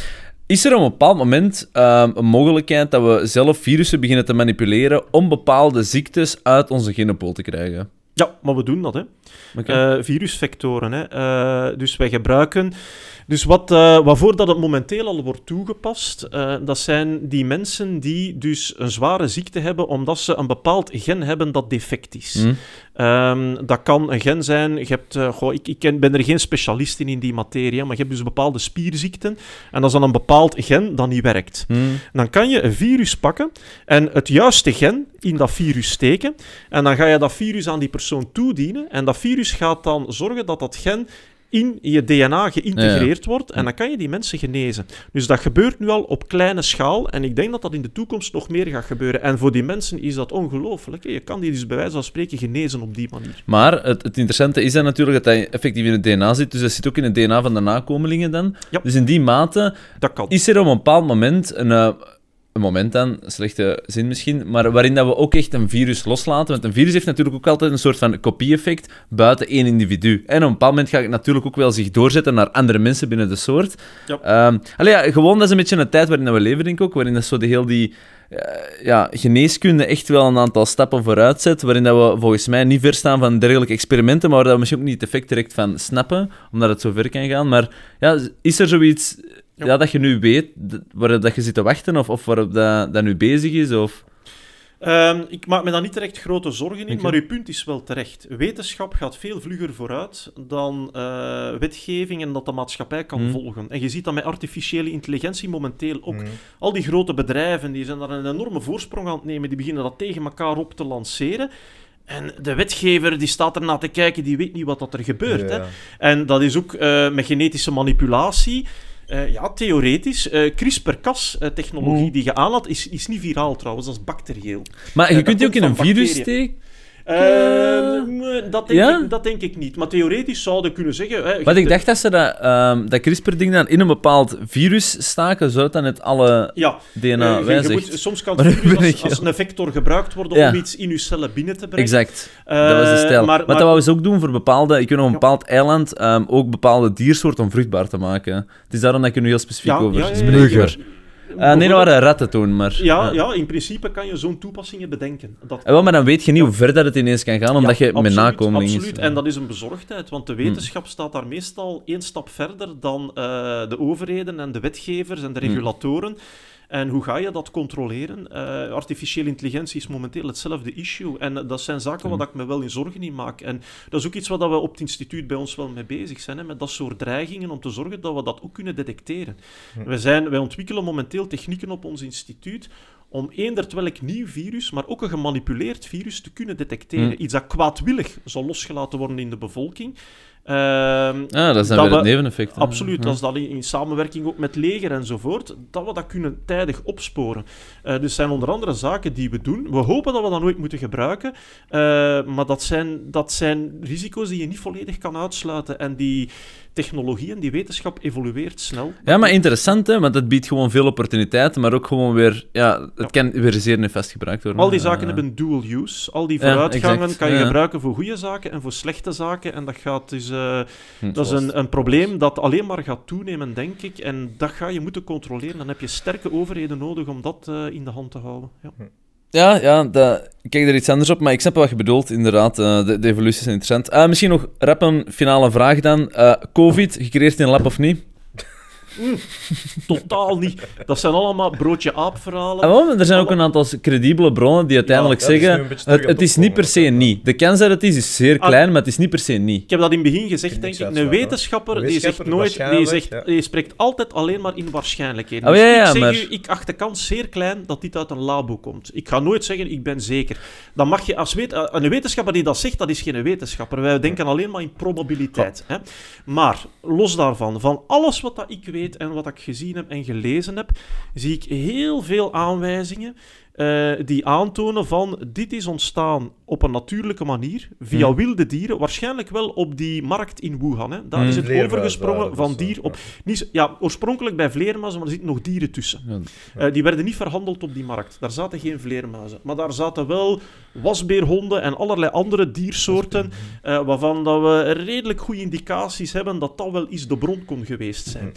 Is er op een bepaald moment ehm, een mogelijkheid dat we zelf virussen beginnen te manipuleren om bepaalde ziektes uit onze genopool te krijgen? Ja, maar we doen dat. Hè. Oké. Eh, virusvectoren. Hè. Eh, dus wij gebruiken. Dus wat, eh, waarvoor dat het momenteel al wordt toegepast, dat zijn die mensen die dus een zware ziekte hebben omdat ze een bepaald gen hebben dat defect is. Hm? Ehm, dat kan een gen zijn. Je hebt, goh, ik ik ken, ben er geen specialist in in die materie, maar je hebt dus bepaalde spierziekten. En dat is dan een bepaald gen dat niet werkt. Hm? Dan kan je een virus pakken en het juiste gen in dat virus steken. En dan ga je dat virus aan die persoon toedienen. En dat virus gaat dan zorgen dat dat gen in je DNA geïntegreerd wordt. En dan kan je die mensen genezen. Dus dat gebeurt nu al op kleine schaal. En ik denk dat dat in de toekomst nog meer gaat gebeuren. En voor die mensen is dat ongelooflijk. Je kan die dus bij wijze van spreken genezen op die manier. Maar het, het interessante is dan natuurlijk dat hij effectief in het DNA zit. Dus dat zit ook in het DNA van de nakomelingen dan. Ja. Dus in die mate Dat kan. is er op een bepaald moment een, eh, een moment dan, slechte zin misschien, maar waarin dat we ook echt een virus loslaten. Want een virus heeft natuurlijk ook altijd een soort van kopie-effect buiten één individu. En op een bepaald moment gaat het natuurlijk ook wel zich doorzetten naar andere mensen binnen de soort. Ja. Ehm, allee, ja, gewoon, dat is een beetje een tijd waarin dat we leven, denk ik ook. Waarin dat zo de heel die eh, ja, geneeskunde echt wel een aantal stappen vooruit zet. Waarin dat we volgens mij niet ver staan van dergelijke experimenten, maar waar dat we misschien ook niet het effect direct van snappen, omdat het zo ver kan gaan. Maar ja, is er zoiets Ja. ja. dat je nu weet, waarop dat je zit te wachten, of, of waarop dat, dat nu bezig is? Of... Ehm, ik maak me daar niet direct grote zorgen in, maar uw punt is wel terecht. Wetenschap gaat veel vlugger vooruit dan eh, wetgeving en dat de maatschappij kan Hmm. volgen. En je ziet dat met artificiële intelligentie momenteel ook. Mhm. Al die grote bedrijven die zijn daar een enorme voorsprong aan het nemen, die beginnen dat tegen elkaar op te lanceren. En de wetgever die staat ernaar te kijken, die weet niet wat dat er gebeurt. Hè? En dat is ook eh, met genetische manipulatie. Eh, ja, theoretisch. eh CRISPR-Cas-technologie die je aanlaat, is, is niet viraal trouwens, dat is bacterieel. Maar je dat kunt die ook in een virus steken. Eh, nee, dat, denk Ja? ik, dat denk ik niet. Maar theoretisch zouden kunnen zeggen... Hè, je Want ik dacht dat ze dat, ehm, dat CRISPR-ding dan in een bepaald virus staken, zodat dan het alle Ja, DNA eh, je- je wijzigt. moet- soms kan (laughs) het virus als, een vector gebruikt worden Ja. om iets in je cellen binnen te brengen. Exact. Eh, dat was de stijl. maar- Maar, maar- dat wouden ze ook doen voor bepaalde... Ik weet nog, een Ja. bepaald eiland ehm, ook bepaalde diersoorten om vruchtbaar te maken. Het is daarom dat ik er nu heel specifiek Ja, over ja, ja, Eh, nee, dat waren ratten toen, maar... Ja, ja, in principe kan je zo'n toepassingen bedenken. Dat Eh, wel, maar dan weet je niet hoe ver dat het ineens kan gaan, omdat Ja, je met absoluut, nakomelingen... is. Absoluut, en dat is een bezorgdheid, want de wetenschap staat daar meestal één stap verder dan eh, de overheden en de wetgevers en de Hmm. En hoe ga je dat controleren? Eh, artificiële intelligentie is momenteel hetzelfde issue. En eh, dat zijn zaken Hmm. waar ik me wel in zorgen in maak. En dat is ook iets waar dat we op het instituut bij ons wel mee bezig zijn. Hè, met dat soort dreigingen om te zorgen dat we dat ook kunnen detecteren. We zijn, wij ontwikkelen momenteel technieken op ons instituut om eender welk nieuw virus, maar ook een gemanipuleerd virus te kunnen detecteren. Hmm. Iets dat kwaadwillig zal losgelaten worden in de bevolking. Ehm, Ah, dat dan Dat weer het we- neveneffect. hè. Absoluut, Ja. dat in, in samenwerking ook met leger enzovoort, dat we dat kunnen tijdig opsporen. Eh dus zijn onder andere zaken die we doen. We hopen dat we dat nooit moeten gebruiken, eh, maar dat zijn, dat zijn risico's die je niet volledig kan uitsluiten. En die technologie en die wetenschap evolueert snel. Ja, maar interessant, hè, want het biedt gewoon veel opportuniteiten, maar ook gewoon weer... Ja, het kan weer zeer nefast gebruikt worden. Al die zaken hebben dual use. Al die vooruitgangen kan je Ja. gebruiken voor goede zaken en voor slechte zaken. En dat, gaat dus, eh, hm. dat is een, een probleem dat alleen maar gaat toenemen, denk ik. En dat ga je moeten controleren. Dan heb je sterke overheden nodig om dat eh, in de hand te houden. Ja. Ja, ja ik kijk er iets anders op, maar ik snap wat je bedoelt, inderdaad. eh, de, de evoluties zijn interessant. Eh, misschien nog rap een finale vraag dan. Eh, Covid, gecreëerd in lab of niet? Mm, totaal niet. Dat zijn allemaal broodje aap verhalen. Ah, maar er zijn ook een aantal credibele bronnen die uiteindelijk Ja, is zeggen... Het, is niet per se niet. De kans dat het is, is zeer Ah. klein, maar het is niet per se niet. Ik heb dat in het begin gezegd, denk ik. Een wetenschapper, die zegt nooit... Die, zegt, ja. die spreekt altijd alleen maar in waarschijnlijkheden. Oh, Dus ja, ik zeg maar- u, ik acht de kans zeer klein dat dit uit een labo komt. Ik ga nooit zeggen, ik ben zeker. Dan mag je als weet, eh, een wetenschapper die dat zegt, dat is geen wetenschapper. Wij denken alleen maar in probabiliteit. Hè? Maar, los daarvan, van alles wat dat ik weet en wat ik gezien heb en gelezen heb, zie ik heel veel aanwijzingen eh, die aantonen van dit is ontstaan op een natuurlijke manier, via Hmm. wilde dieren, waarschijnlijk wel op die markt in Wuhan. Hè. Daar Hmm. is het overgesprongen daar, van dier eh, op... Niet, zo- ja, oorspronkelijk bij vleermuizen, maar er zitten nog dieren tussen. Ja. Eh, die werden niet verhandeld op die markt. Daar zaten geen vleermuizen. Maar daar zaten wel wasbeerhonden en allerlei andere diersoorten, eh, waarvan dat we redelijk goede indicaties hebben dat dat wel eens de bron kon geweest zijn.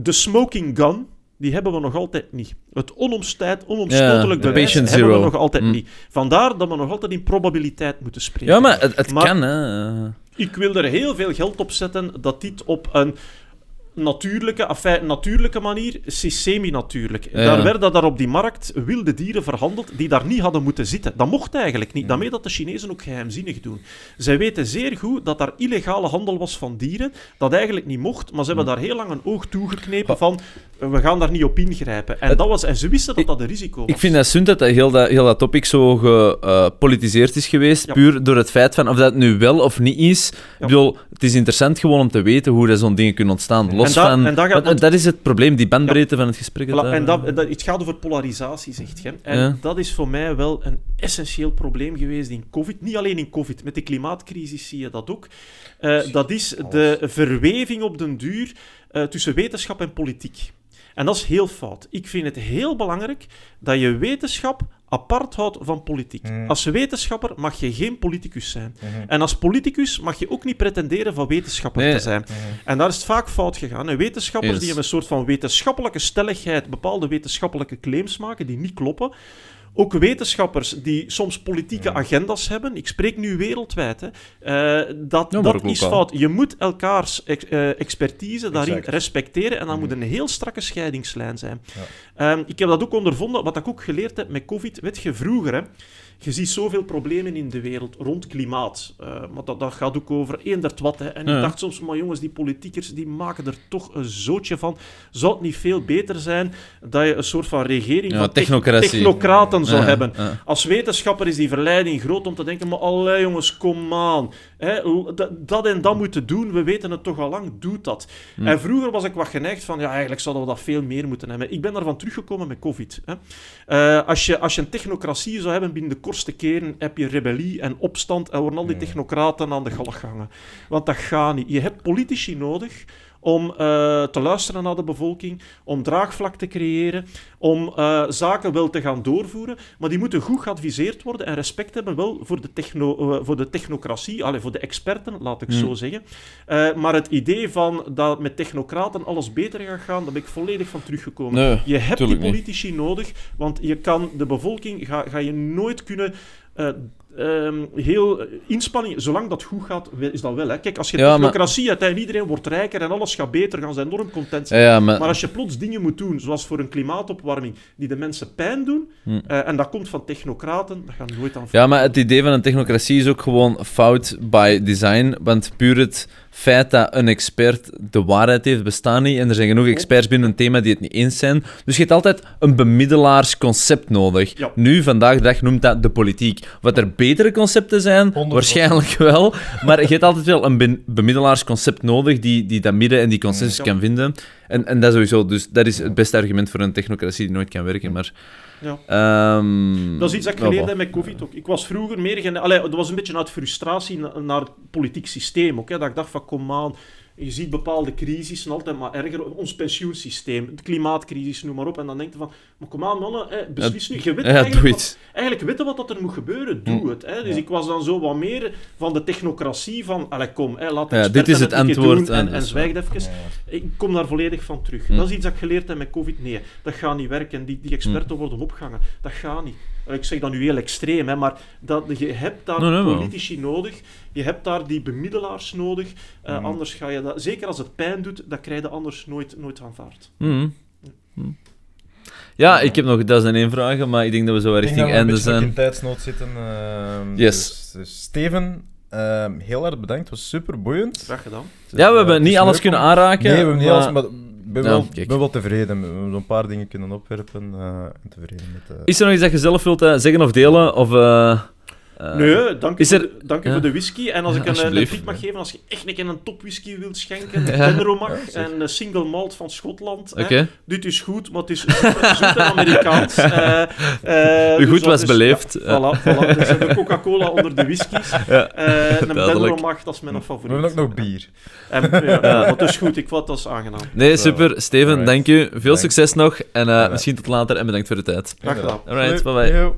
De smoking gun, die hebben we nog altijd niet. Het onomstijd, onomstotelijk de bewijs hebben we nog altijd Mm. niet. Vandaar dat we nog altijd in probabiliteit moeten spreken. Ja, maar het, het Maar- kan, hè. Ik wil er heel veel geld op zetten dat dit op een natuurlijke, enfin, natuurlijke manier, semi-natuurlijk. Ja. Daar werden daar op die markt wilde dieren verhandeld die daar niet hadden moeten zitten. Dat mocht eigenlijk niet. Daarmee dat de Chinezen ook geheimzinnig doen. Zij weten zeer goed dat daar illegale handel was van dieren, dat eigenlijk niet mocht, maar ze hebben daar heel lang een oog toegeknepen van eh, we gaan daar niet op ingrijpen. En, dat was, en ze wisten dat dat een risico was. Ik vind dat zunt dat heel, dat heel dat topic zo gepolitiseerd is geweest, Ja. puur door het feit van of dat nu wel of niet is. Ik bedoel, het is interessant gewoon om te weten hoe dat zo'n dingen kunnen ontstaan. Los En dat- van... en dat gaat- want- want- dat is het probleem, die bandbreedte van het gesprek. Voilà, daar- en dat, dat, het gaat over polarisatie, zegt je. En Ja. dat is voor mij wel een essentieel probleem geweest in COVID. Niet alleen in COVID, met de klimaatcrisis zie je dat ook. Eh, dat is de verweving op den duur eh, tussen wetenschap en politiek. En dat is heel fout. Ik vind het heel belangrijk dat je wetenschap apart houdt van politiek. Mm. Als wetenschapper mag je geen politicus zijn. Mhm. En als politicus mag je ook niet pretenderen van wetenschapper Nee. te zijn. En daar is het vaak fout gegaan. En wetenschappers Eens. die hebben een soort van wetenschappelijke stelligheid, bepaalde wetenschappelijke claims maken die niet kloppen. Ook wetenschappers die soms politieke agendas hebben. Ik spreek nu wereldwijd. Hè. Eh, dat Ja, dat is fout. Je moet elkaars ex- eh, expertise daarin Exact. respecteren. En dan moet een heel strakke scheidingslijn zijn. Ehm, ik heb dat ook ondervonden. Wat ik ook geleerd heb met COVID. Weet je, vroeger... Hè, je ziet zoveel problemen in de wereld rond klimaat. Eh, maar dat, dat gaat ook over eender wat. Hè. En Ja. ik dacht soms, maar jongens, die politiekers die maken er toch een zootje van. Zou het niet veel beter zijn dat je een soort van regering Ja, van technocratie. technocraten zou Ja, hebben? Als wetenschapper is die verleiding groot om te denken, maar allee jongens, kom aan. Hè, dat, en dat moeten doen, we weten het toch al lang, doe dat. Hm. En vroeger was ik wat geneigd van, ja, eigenlijk zouden we dat veel meer moeten hebben. Ik ben daarvan teruggekomen met COVID. Hè. Eh, als, je, als je een technocratie zou hebben binnen de kortste keren, heb je rebellie en opstand en worden al die technocraten aan de galg hangen. Want dat gaat niet. Je hebt politici nodig om eh, te luisteren naar de bevolking, om draagvlak te creëren, om eh, zaken wel te gaan doorvoeren, maar die moeten goed geadviseerd worden en respect hebben wel voor de, techno, eh, voor de technocratie, allee, voor de experten, laat ik Mm. zo zeggen. Eh, maar het idee van dat met technocraten alles beter gaat gaan, daar ben ik volledig van teruggekomen. Nee, je hebt die niet. politici nodig, want je kan de bevolking ga, ga je nooit kunnen ehm, heel eh, inspanning, zolang dat goed gaat, is dat wel. Hè. Kijk, als je Ja, maar- technocratie hebt en iedereen wordt rijker en alles gaat beter, gaan ze enorm content zijn. Ja, maar... Maar als je plots dingen moet doen, zoals voor een klimaatopwarming, die de mensen pijn doen, Hm. eh, en dat komt van technocraten, dat gaat nooit aan Ja, maar het idee van een technocratie is ook gewoon fout by design. Want puur het feit dat een expert de waarheid heeft, bestaat niet. En er zijn genoeg experts binnen een thema die het niet eens zijn. Dus je hebt altijd een bemiddelaars-concept nodig. Ja. Nu, vandaag de dag, noemt dat de politiek. Wat er betere concepten zijn, 100%. waarschijnlijk wel. Maar je hebt altijd wel een be- bemiddelaars-concept nodig die, die dat midden en die consensus Ja. kan vinden. En, en dat sowieso. Dus dat is het beste argument voor een technocratie die nooit kan werken. Maar... Ja. ehm, Dat is iets dat ik geleerd heb met COVID ook. Ik was vroeger meer... Allee, dat was een beetje uit frustratie na- naar het politiek systeem ook. Hè, dat ik dacht van, kom aan, je ziet bepaalde crisissen altijd maar erger. Ons pensioensysteem, de klimaatcrisis, noem maar op. En dan denk je van, maar kom aan mannen, hè, beslis nu. Je weet Ja, eigenlijk, wat, eigenlijk weten wat dat er moet gebeuren, doe Hm. het. Hè. Dus ik was dan zo wat meer van de technocratie van, allee, kom, hè, laat de Ja, experten dit is het antwoord doen en, en en zwijg even. Ik kom daar volledig van terug. Hm. Dat is iets dat ik geleerd heb met COVID. Nee, dat gaat niet werken. Die, die experten worden opgejaagd opgangen. Dat gaat niet. Eh, Ik zeg dat nu heel extreem, hè, maar dat, je hebt daar Nee, nee, maar- politici nodig, je hebt daar die bemiddelaars nodig, eh, Mhm. anders ga je dat... Zeker als het pijn doet, dat krijg je anders nooit, nooit aanvaard. Mhm. Mhm. Ja, ik heb nog duizend en één vragen, maar ik denk dat we zo Ik denk richting dat we een einde zijn. in tijdsnood zitten. ehm, Yes. Dus, dus Steven, ehm, heel hard bedankt. Het was super boeiend. Graag gedaan. Ja, we hebben niet alles kunnen aanraken. Nee, we hebben niet maar- alles, maar ben, Ja, wel, kijk. ben wel tevreden. We hebben een paar dingen kunnen opwerpen eh, en tevreden met... eh, Is er nog iets dat je zelf wilt eh, zeggen of delen? Of, eh, eh, nee, dank u, is voor, er- de, dank u Ja. voor de whisky. En als Ja, ik een, een alsjeblieft. tip mag geven, als je echt een keer een topwhisky wilt schenken, Ja, zeg. en een single malt van Schotland. hè. Dit is goed, maar het is zoet, (laughs) en Amerikaans. Eh, eh, Uw goed was is- beleefd. Ja, voilà, voilà. Dus de Coca-Cola onder de whiskies. Ja, Eh (laughs) een duidelijk. Benromach, dat is mijn we favoriet. hebben ook nog bier. En, ja, (laughs) is goed. Ik vond dat is aangenaam. Nee, super. Steven, dank u. Veel succes nog. En eh, misschien tot later en bedankt voor de tijd. Graag gedaan. Alright, Hoi. bye bye.